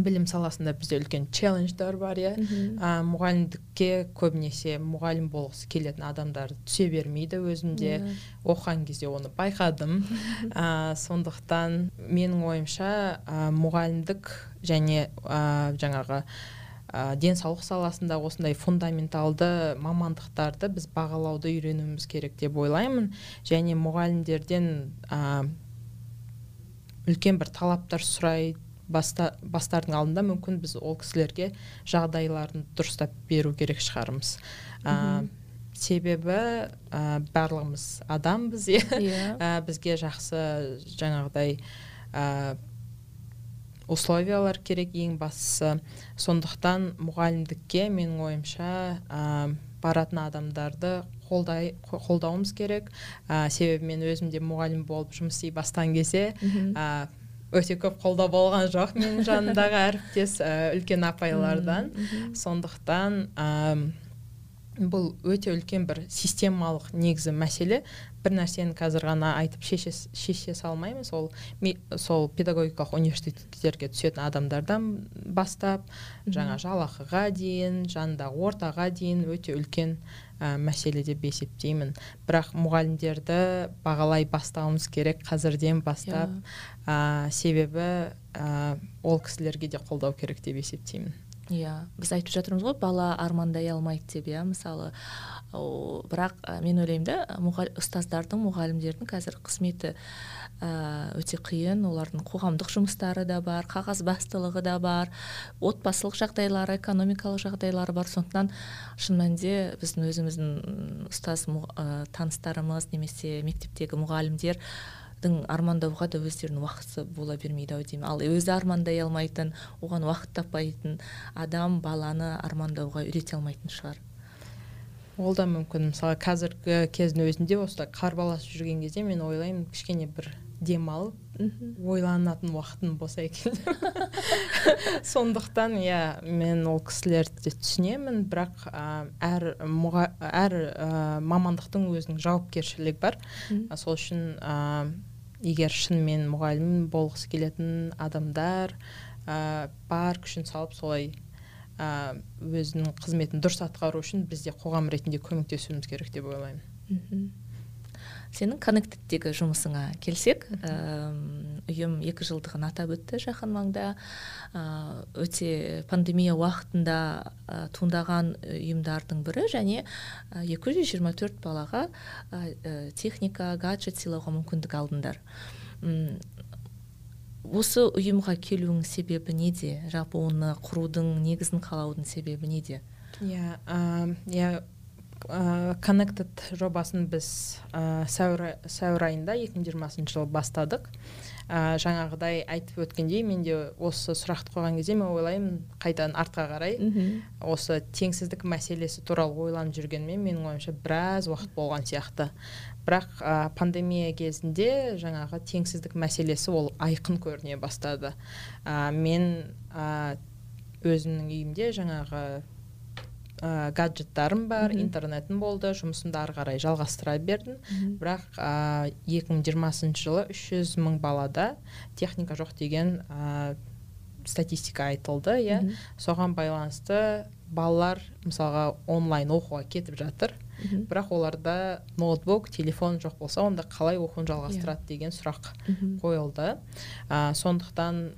білім саласында бізде үлкен челлендждер бар иә. Ә, мұғалімдікке көбінесе мұғалім болғысы келетін адамдар түсе бермейді өзімде yeah. оқыған кезде оны байқадым. Ә, сондықтан менің ойымша ә, мұғалімдік және ә, жаңағы ә, денсаулық саласында осындай фундаменталды мамандықтарды біз бағалауды үйренуіміз керек деп ойлаймын. Және мұғалімдерден ә, үлкен бір талаптар сұрай баста, бастардың алдында мүмкін біз ол кісілерге жағдайларын дұрыстап беру керек шығармыз. Ә, себебі ә, барлығымыз адамбыз иә. Yeah. бізге жақсы жаңағыдай ә, условиялар керек ең бастысы. Сондықтан мұғалімдікке менің ойымша ә, баратын адамдарды қолдай қолдауымыз керек. Ә, себебі мен өзім де мұғалім болып жұмыс істей бастаған кезде ә, өте көп қолдау болған жоқ менің жанымдағы әріптес ә, үлкен апайлардан. Сондықтан бұл өте үлкен бір системалық негізі мәселе. Бір нәрсені қазір ғана айтып шеше, шеше салмаймыз. Ол сол педагогикалық университеттерге түсетін адамдардан бастап жаңа жалақыға дейін жанындағы ортаға дейін өте үлкен ә, мәселе деп есептеймін. Бірақ мұғалімдерді бағалай бастауымыз керек қазірден бастап. Ә, себебі ә, ол кісілерге де қолдау керек деп есептеймін. Иә біз айтып жатырмыз ғой бала армандай алмайды деп иә мысалы. О, бірақ мен ойлаймын да ұстаздардың мұғалімдердің қазір қызметі ә, өте қиын. Олардың қоғамдық жұмыстары да бар қағаз бастылығы да бар отбасылық жағдайлары экономикалық жағдайлары бар. Сондықтан шын мәнінде біздің өзіміздің ұстаз ә, таныстарымыз немесе мектептегі мұғалімдер армандауға да өздерінің уақыты бола бермейді ау деймін. Ал өзі армандай алмайтын оған уақыт таппайтын адам баланы армандауға үйрете алмайтын шығар. Ол да мүмкін. Мысалы қазіргі кездің өзінде осылай қарбаласып жүрген кезде мен ойлаймын кішкене бір демалып ойланатын уақытым болса екен. Сондықтан иә мен ол кісілерді түсінемін. Бірақ әр мұға, әр ә, мамандықтың өзінің жауапкершілігі бар. Сол үшін егер шынымен мұғалім болғысы келетін адамдар ә, бар күшін салып солай ә, өзінің қызметін дұрыс атқару үшін біз де қоғам ретінде көмектесуіміз керек деп ойлаймын. Сенің коннектедтегі жұмысыңа келсек ұйым екі жылдығын атап өтті жақын маңда. Өте пандемия уақытында туындаған ұйымдардың бірі және 224 балаға техника гаджет сыйлауға мүмкіндік алдыңдар. Осы ұйымға келуің себебі неде? Жалпы оны құрудың негізін қалаудың себебі неде? Иә иә connected жобасын біз ә, сәуір, сәуір айында 2020 жылы бастадық. Ә, жаңағыдай айтып өткендей мен де осы сұрақты қойған кезде мен ойлаймын қайтадан артқа қарай осы теңсіздік мәселесі туралы ойланып жүргеніме менің ойымша біраз уақыт болған сияқты. Бірақ ә, пандемия кезінде жаңағы теңсіздік мәселесі ол айқын көріне бастады. Ә, мен ә, өзімнің үйімде жаңағы ә, гаджеттарым бар интернетім болды жұмысымды ары қарай жалғастыра бердім. Бірақ ә, 2020 жылы 300 мың балада техника жоқ деген ә, статистика айтылды иә. Соған байланысты балалар мысалға онлайн оқуға кетіп жатыр. Бірақ оларда ноутбук телефон жоқ болса онда қалай оқуын жалғастырады деген сұрақ қойылды. Ә, сондықтан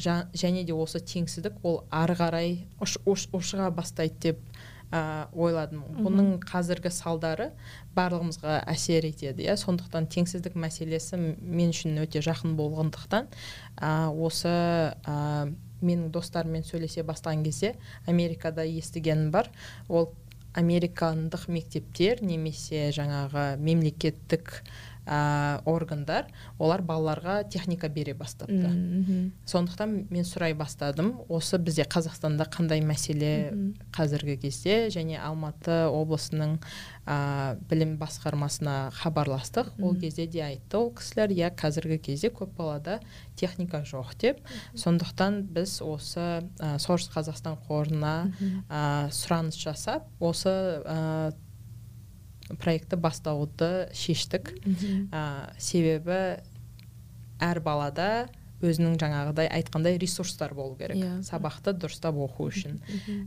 және де осы теңсіздік ол ары қарай ушыға бастайды деп ә, ойладым. Бұның қазіргі салдары барлығымызға әсер етеді иә. Сондықтан теңсіздік мәселесі мен үшін өте жақын болғандықтан ә, осы ә, менің достарыммен сөйлесе бастаған кезде америкада естігенім бар. Ол американдық мектептер немесе жаңағы мемлекеттік ә, органдар олар балаларға техника бере бастапты. Сондықтан мен сұрай бастадым осы бізде қазақстанда қандай мәселе қазіргі кезде? Және алматы облысының ә, білім басқармасына хабарластық. Ол кезде де айтты ол кісілер иә қазіргі кезде көп балада техника жоқ деп. Сондықтан біз осы ә, сорс қазақстан қорына ә, сұраныс жасап осы ә, проектті бастауды шештік ә, себебі әр балада өзінің жаңағыдай айтқандай ресурстар болу керек yeah. Иә. сабақты дұрыстап оқу үшін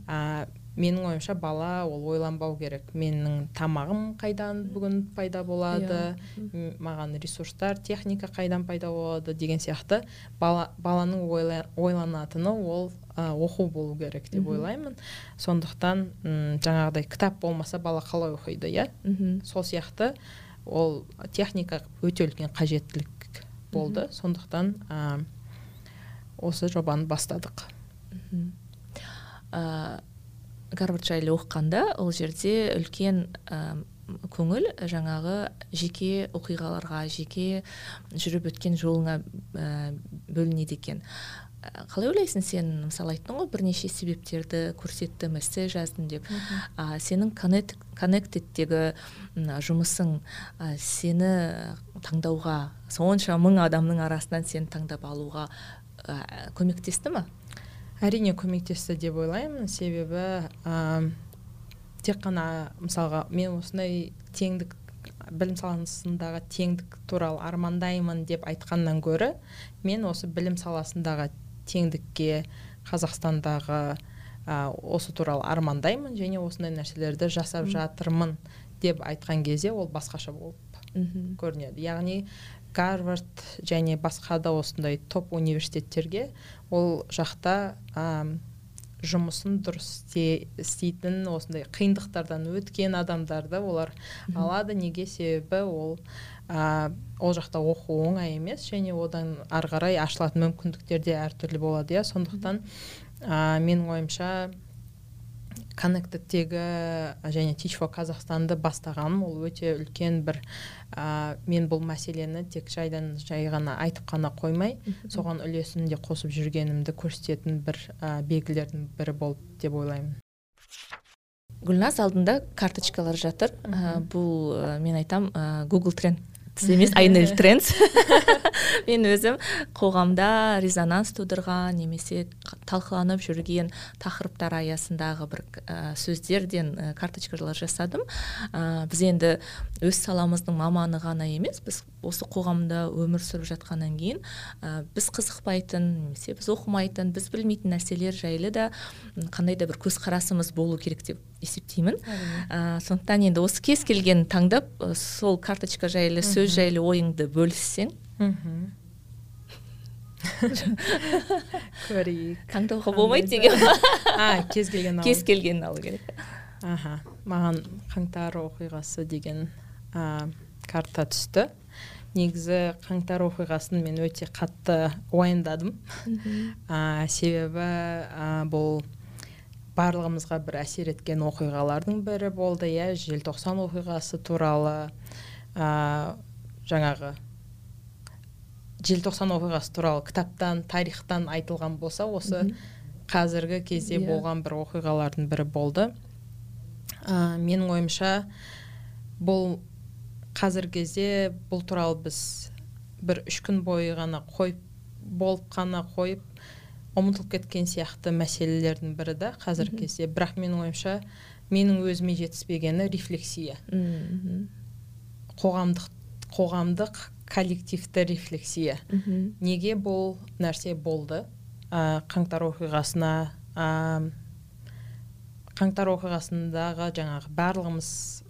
ә, менің ойымша бала ол ойланбау керек. Менің тамағым қайдан бүгін пайда болады? Yeah. маған ресурстар техника қайдан пайда болады деген сияқты. Бала, баланың ойланатыны ол оқу болу керек деп ойлаймын. Сондықтан м жаңағыдай кітап болмаса бала қалай оқиды иә? Сол сияқты ол техника өте үлкен қажеттілік болды. Сондықтан ә, осы жобаны бастадық. Ә, гарвард жайлы оқығанда ол жерде үлкен ә, көңіл жаңағы жеке оқиғаларға жеке жүріп өткен жолыңа ә, бөлінеді екен. Қалай ойлайсың? Сен мысалы айттың ғой бірнеше себептерді көрсеттім эссе жаздым деп. А, сенің коннектедтегі жұмысың а, сені таңдауға сонша мың адамның арасынан сені таңдап алуға а, көмектесті ма әрине көмектесті деп ойлаймын. Себебі ә, тек қана мысалға мен осындай теңдік білім саласындағы теңдік туралы армандаймын деп айтқаннан гөрі мен осы білім саласындағы теңдікке қазақстандағы ә, осы туралы армандаймын және осындай нәрселерді жасап жатырмын деп айтқан кезде ол басқаша болып көрінеді. Яғни гарвард және басқа да осындай топ университеттерге ол жақта ә, жұмысын дұрыс істейтін осындай қиындықтардан өткен адамдарды олар алады. Неге себебі ол ә, ол жақта оқу оңай емес және одан ары қарай ашылатын мүмкіндіктер де әртүрлі болады иә. Сондықтан ә, менің ойымша коннектедтегі және teach for қазақстанды бастағаным ол өте үлкен бір ә, мен бұл мәселені тек жайдан жай ғана айтып қана қоймай соған үлесін де қосып жүргенімді көрсететін бір ә, белгілердің бірі болды деп ойлаймын. Гүлназ алдында карточкалар жатыр. Ә, бұл ә, мен айтам ә, google тренд емес айнель трендс. Мен өзім қоғамда резонанс тудырған немесе талқыланып жүрген тақырыптар аясындағы бір ә, сөздерден ә, карточкалар жасадым. Ә, біз енді өз саламыздың маманы ғана емес біз осы қоғамда өмір сүріп жатқаннан кейін ә, біз қызықпайтын немесе біз оқымайтын біз білмейтін нәрселер жайлы да қандай да бір көзқарасымыз болу керек деп есептеймін. Ә, сондықтан енді осы кез келген таңдап сол карточка жайлы сөз жайлы ойыңды бөліссең көрейік таңдауға болмайды деген а кез келген кез келгенін алу керек аха маған қаңтар оқиғасы деген ә, карта түсті негізі қаңтар оқиғасын мен өте қатты уайымдадым ә, себебі ә, бұл барлығымызға бір әсер еткен оқиғалардың бірі болды иә желтоқсан оқиғасы туралы ә, жаңағы желтоқсан оқиғасы туралы кітаптан тарихтан айтылған болса осы қазіргі кезде yeah. Иә. болған бір оқиғалардың бірі болды. Ә, менің ойымша бұл қазіргі кезде бұл туралы біз бір үш күн бойы ғана қойып болып қана қойып ұмытылып кеткен сияқты мәселелердің бірі да қазіргі кезде. Бірақ менің ойымша менің өзіме жетіспегені рефлексия. Қоғамдық қоғамдық коллективті рефлексия. Неге бұл нәрсе болды? Ә, қаңтар оқиғасына ә, қаңтар оқиғасындағы жаңағы барлығымыз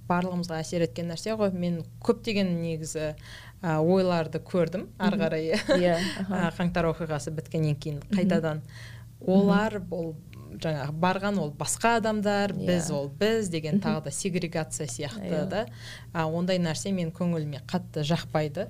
барлығымызға әсер еткен нәрсе ғой. Мен көптеген негізі ә, ойларды көрдім ары қарай. Иә қаңтар оқиғасы біткеннен кейін қайтадан. Олар бұл жаңағы барған ол басқа адамдар Иә. біз ол біз деген тағы да сегрегация сияқты Иә. да. А, ондай нәрсе мен көңіліме қатты жақпайды.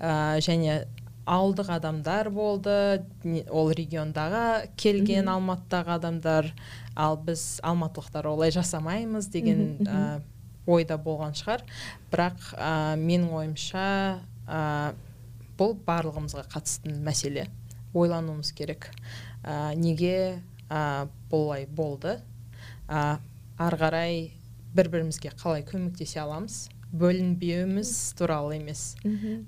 Ә, және ауылдық адамдар болды ол региондағы келген алматыдағы адамдар ал біз алматылықтар олай жасамаймыз деген ә, ойда болған шығар. Бірақ ә, менің ойымша ә, бұл барлығымызға қатысты мәселе. Ойлануымыз керек. Ә, неге ә, бұлай болды. Ә, ары қарай бір бірімізге қалай көмектесе аламыз бөлінбеуіміз туралы емес.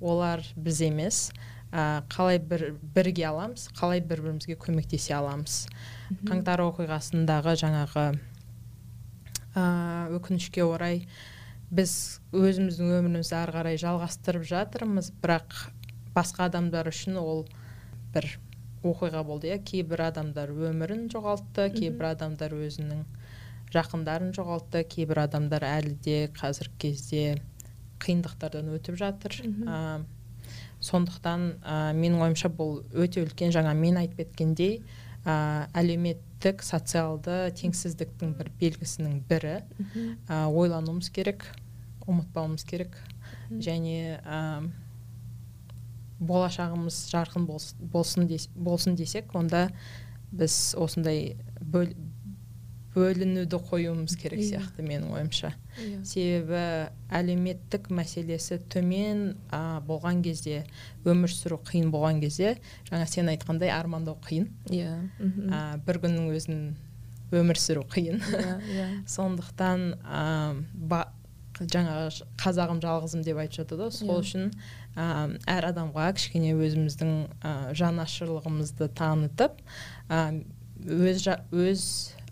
Олар біз емес. Ә, қалай бір, бірге аламыз қалай бір бірімізге көмектесе аламыз. Қаңтар оқиғасындағы жаңағы ә, өкінішке орай біз өзіміздің өмірімізді ары қарай жалғастырып жатырмыз бірақ басқа адамдар үшін ол бір оқиға болды. Иә кейбір адамдар өмірін жоғалтты кейбір адамдар өзінің жақындарын жоғалтты кейбір адамдар әлі де қазіргі кезде қиындықтардан өтіп жатыр. Ә, сондықтан ә, менің ойымша бұл өте үлкен жаңа мен айтып кеткендей ә, әлеуметтік социалды теңсіздіктің бір белгісінің бірі. Ә, ойлануымыз керек ұмытпауымыз керек. Және ә, болашағымыз жарқын болс- болсын, болсын десек онда біз осындай бөл, бөлінуді қоюымыз керек Иә. сияқты менің ойымша. Иә. Себебі әлеуметтік мәселесі төмен ә, болған кезде өмір сүру қиын болған кезде жаңа сен айтқандай армандау қиын. Иә мхм. ә, бір күннің өзін өмір сүру қиын. Иә сондықтан ә, ба, жаңағы қазағым жалғызым деп айтып жатады ғой. Сол үшін ә, әр адамға кішкене өзіміздің ә, жанашырлығымызды танытып ә, өз жа- өз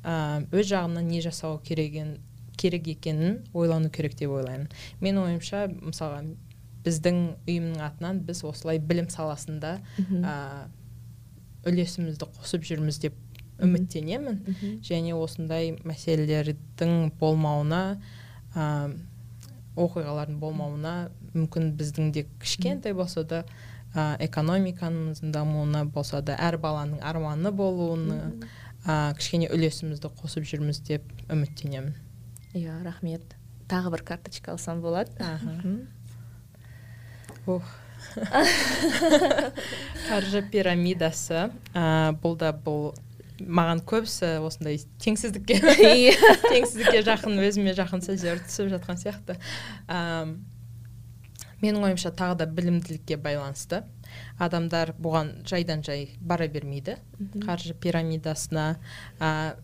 ә, өз жағымнан не жасау кереген, керек екенін ойлану керек деп ойлаймын. Менің ойымша мысалға біздің ұйымның атынан біз осылай білім саласында ә, үлесімізді қосып жүрміз деп үміттенемін. Және осындай мәселелердің болмауына ә, оқиғалардың болмауына мүмкін біздің де кішкентай болса да ә, экономикамыздың дамуына болса да әр баланың арманы болуына ә, кішкене үлесімізді қосып жүрміз деп үміттенемін. Иә рахмет. Тағы бір карточка алсам болады? Қаржы пирамидасы. Ә, бұл да бұл маған көбісі осындай теңсіздікке теңсіздікке жақын өзіме жақын сөздер түсіп жатқан сияқты. Менің ойымша тағы да білімділікке байланысты. Адамдар бұған жайдан жай бара бермейді. Қаржы пирамидасына ә,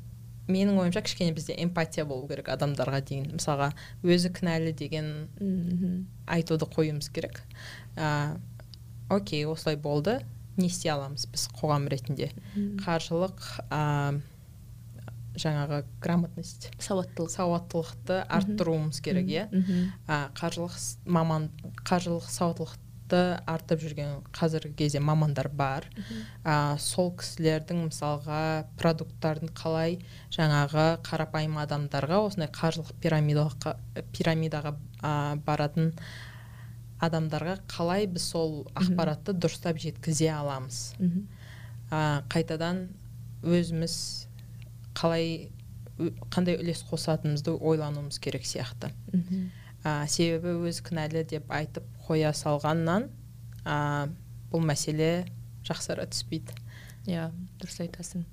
менің ойымша кішкене бізде эмпатия болу керек адамдарға дейін. Мысалға өзі кінәлі деген айтуды қоюымыз керек. Ә, окей осылай болды. Не істей аламыз біз қоғам ретінде. Қаржылық ә, жаңағы грамотность сауаттылық. сауаттылықты арттыруымыз керек иә? Қаржылық маман қаржылық сауаттылықты артып жүрген қазіргі кезде мамандар бар. Ә, сол кісілердің мысалға продукттардың қалай жаңағы қарапайым адамдарға осындай қаржылық пирамидаға, пирамидаға ә, баратын адамдарға қалай біз сол ақпаратты дұрыстап жеткізе аламыз? Ә, қайтадан өзіміз қалай қандай үлес қосатынымызды ойлануымыз керек сияқты. Мгм. ә, себебі өз кінәлі деп айтып қоя салғаннан ә, бұл мәселе жақсара түспейді. Иә дұрыс айтасың.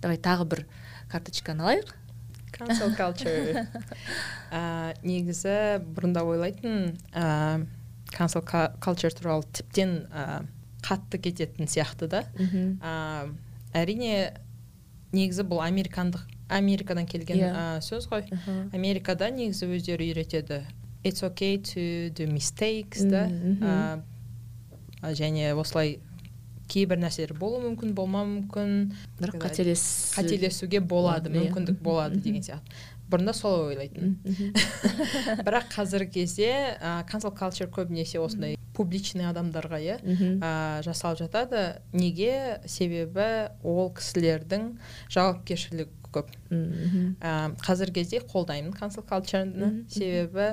Давай тағы бір карточканы алайық. Cancel culture. Ә, негізі бұрында ойлайтын ә, cancel culture туралы тіптен ә, қатты кететін сияқты да. Ә, әрине негізі бұл американдық америкадан келген Иә. ә, сөз ғой. Аха. америкада негізі өздері үйретеді. It's okay to do mistakes да. Мгм, ә, және осылай кейбір нәрселер болуы мүмкін болмауы мүмкін. Бірақ қателес қателесуге болады Иә. мүмкіндік болады деген сияқты. Бұрында солай ойлайтын бірақ қазіргі кезде ә, cancel culture көбінесе осындай публичный адамдарға иә ә, жасалып жатады. Неге? Себебі ол кісілердің жауапкершілігі көп. Ә, қазіргі кезде қолдаймын Мгм. себебі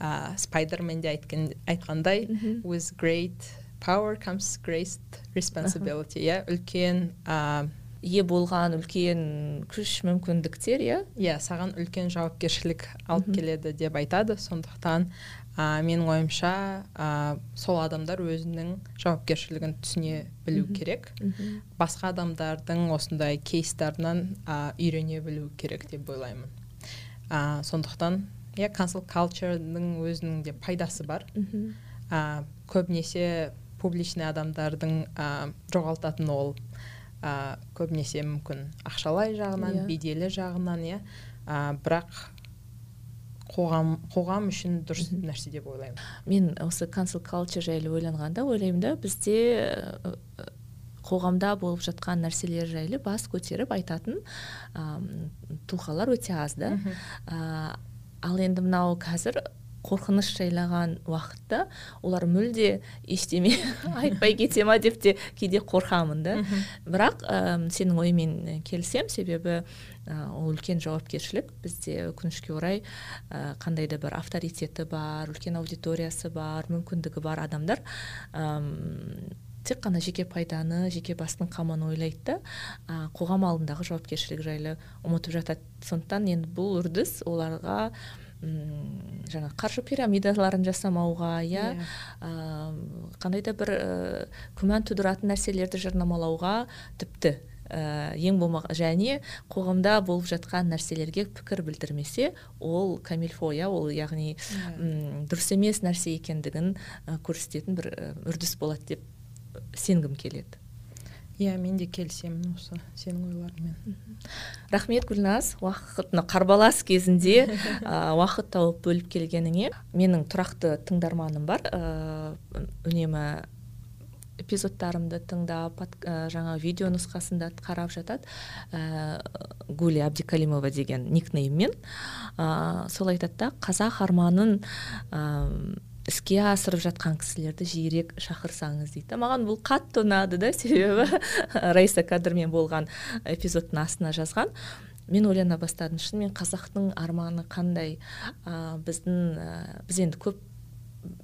ә, спайдермен де айтқан, айтқандай with great power comes great responsibility иә. Үлкен ә, ие болған үлкен күш мүмкіндіктер иә? Иә саған үлкен жауапкершілік алып келеді деп айтады. Сондықтан ә, менің ойымша ә, сол адамдар өзінің жауапкершілігін түсіне білу керек. Басқа адамдардың осындай кейстарынан ә, үйрене білу керек деп ойлаймын. Ә, сондықтан иә cancel culture'ның өзінің де пайдасы бар. Ә, көбінесе публичный адамдардың ә, жоғалтатын ол ә, көбінесе мүмкін ақшалай жағынан yeah. Иә. беделі жағынан иә бірақ қоғам қоғам үшін дұрыс нәрсе деп ойлаймын мен осы cancel culture жайлы ойланғанда ойлаймын да бізде қоғамда болып жатқан нәрселер жайлы бас көтеріп айтатын ә, тұлғалар өте аз да ал енді мынау қазір қорқыныш жайлаған уақытта олар мүлде ештеме айтпай кете ма деп те кейде қорқамын да. Бірақ ә, сенің ойыңмен келісемін себебі ол үлкен жауапкершілік. Бізде өкінішке орай ә, қандай да бір авторитеті бар үлкен аудиториясы бар мүмкіндігі бар адамдар тек қана жеке пайданы жеке бастың қамын ойлайды да қоғам алдындағы жауапкершілік жайлы ұмытып жатады. Сондықтан енді бұл үрдіс оларға м жаңа қаржы пирамидаларын жасамауға иә yeah. Иә. қандай да бір ә, күмән тудыратын нәрселерді жарнамалауға тіпті ә, ең болмаған және қоғамда болып жатқан нәрселерге пікір білдірмесе ол камильфо иә ол яғни yeah. Иә. дұрыс емес нәрсе екендігін ә, көрсететін бір үрдіс болады деп сенгім келеді иә мен де келісемін осы сенің ойларыңмен. Рахмет гүлназ. Уақыт қарбалас кезінде ә, уақыт тауып бөліп келгеніңе менің тұрақты тыңдарманым бар. Ә, үнемі эпизодтарымды тыңдап ә, жаңа видео нұсқасында қарап жатады. Ә, гуля абдикалимова деген никнейммен. Ә, сол айтады да қазақ арманын іске асырып жатқан кісілерді жиірек шақырсаңыз дейді маған бұл қатты ұнады да себебі раиса кадрмен болған эпизодтың астына жазған. Мен ойлана бастадым шынымен қазақтың арманы қандай? Ә, біздің ә, біз енді көп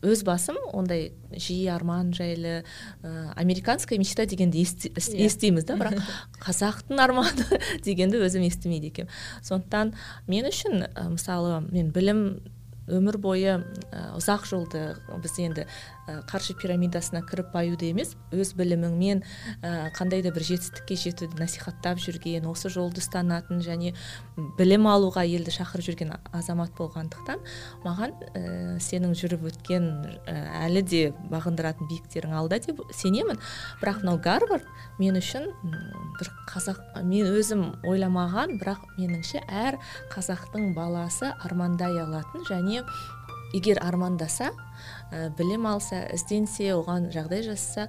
өз басым ондай жиі арман жайлы ә, американская мечта дегенді есті, yeah. естиміз да бірақ қазақтың арманы дегенді өзім естімейді екенмін. Сондықтан мен үшін ә, мысалы мен білім өмір бойы ұзақ жолды біз енді қаржы пирамидасына кіріп баюды емес өз біліміңмен ә, қандай да бір жетістікке жетуді насихаттап жүрген осы жолды ұстанатын және білім алуға елді шақырып жүрген азамат болғандықтан маған ә, сенің жүріп өткен әлі де бағындыратын биіктерің алда деп сенемін. Бірақ мынау гарвард мен үшін бір қазақ мен өзім ойламаған бірақ меніңше әр қазақтың баласы армандай алатын және егер армандаса ә, білім алса ізденсе оған жағдай жасаса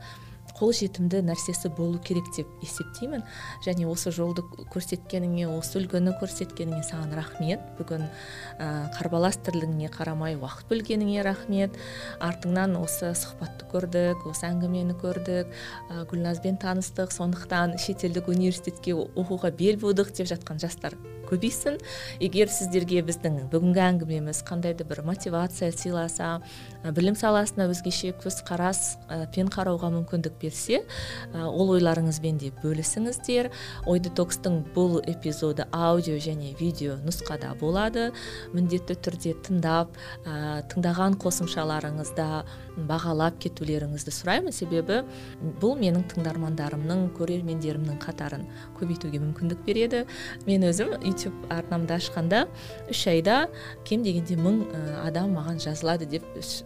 қолжетімді нәрсесі болу керек деп есептеймін. Және осы жолды көрсеткеніңе осы үлгіні көрсеткеніңе саған рахмет. Бүгін ә, қарбалас тірлігіңе қарамай уақыт бөлгеніңе рахмет. Артыңнан осы сұхбатты көрдік осы әңгімені көрдік. Ә, гүлназбен таныстық. Сондықтан шетелдік университетке оқуға бел будық деп жатқан жастар көбейсін. Егер сіздерге біздің бүгінгі әңгімеміз қандай да бір мотивация сыйласа білім саласына өзгеше көзқарас пен қарауға мүмкіндік берсе ол ойларыңызбен де бөлісіңіздер. Ой детокстың бұл эпизоды аудио және видео нұсқада болады. Міндетті түрде тыңдап тыңдаған қосымшаларыңызда бағалап кетулеріңізді сұраймын. Себебі бұл менің тыңдармандарымның көрермендерімнің қатарын көбейтуге мүмкіндік береді. Мен өзім ютуб арнамды ашқанда үш айда кем дегенде мың адам маған жазылады деп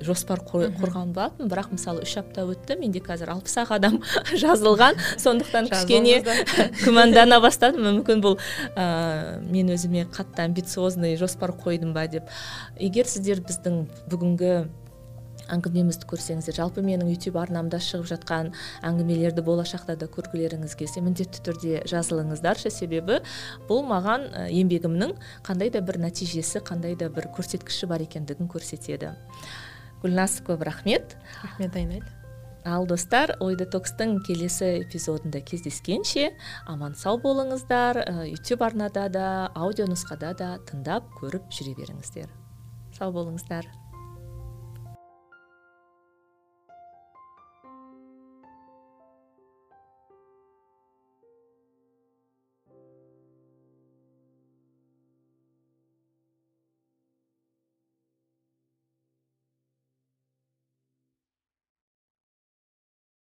жоспар құрған болатынмын бірақ мысалы үш апта өтті менде қазір алпыс ақ адам жазылған. Сондықтан кішкене күмәндана бастадым. Мүмкін бұл ә, мен өзіме қатты амбициозный жоспар қойдым ба деп. Егер сіздер біздің бүгінгі әңгімемізді көрсеңіздер жалпы менің ютуб арнамда шығып жатқан әңгімелерді болашақта да көргілеріңіз келсе міндетті түрде жазылыңыздаршы. Себебі бұл маған еңбегімнің қандай да бір нәтижесі қандай да бір көрсеткіші бар екендігін көрсетеді. Гүлназ көп рахмет. Рахмет айнель ал достар ой детокстың келесі эпизодында кездескенше аман сау болыңыздар ютуб арнада да аудио нұсқада да тыңдап көріп жүре беріңіздер. Сау болыңыздар.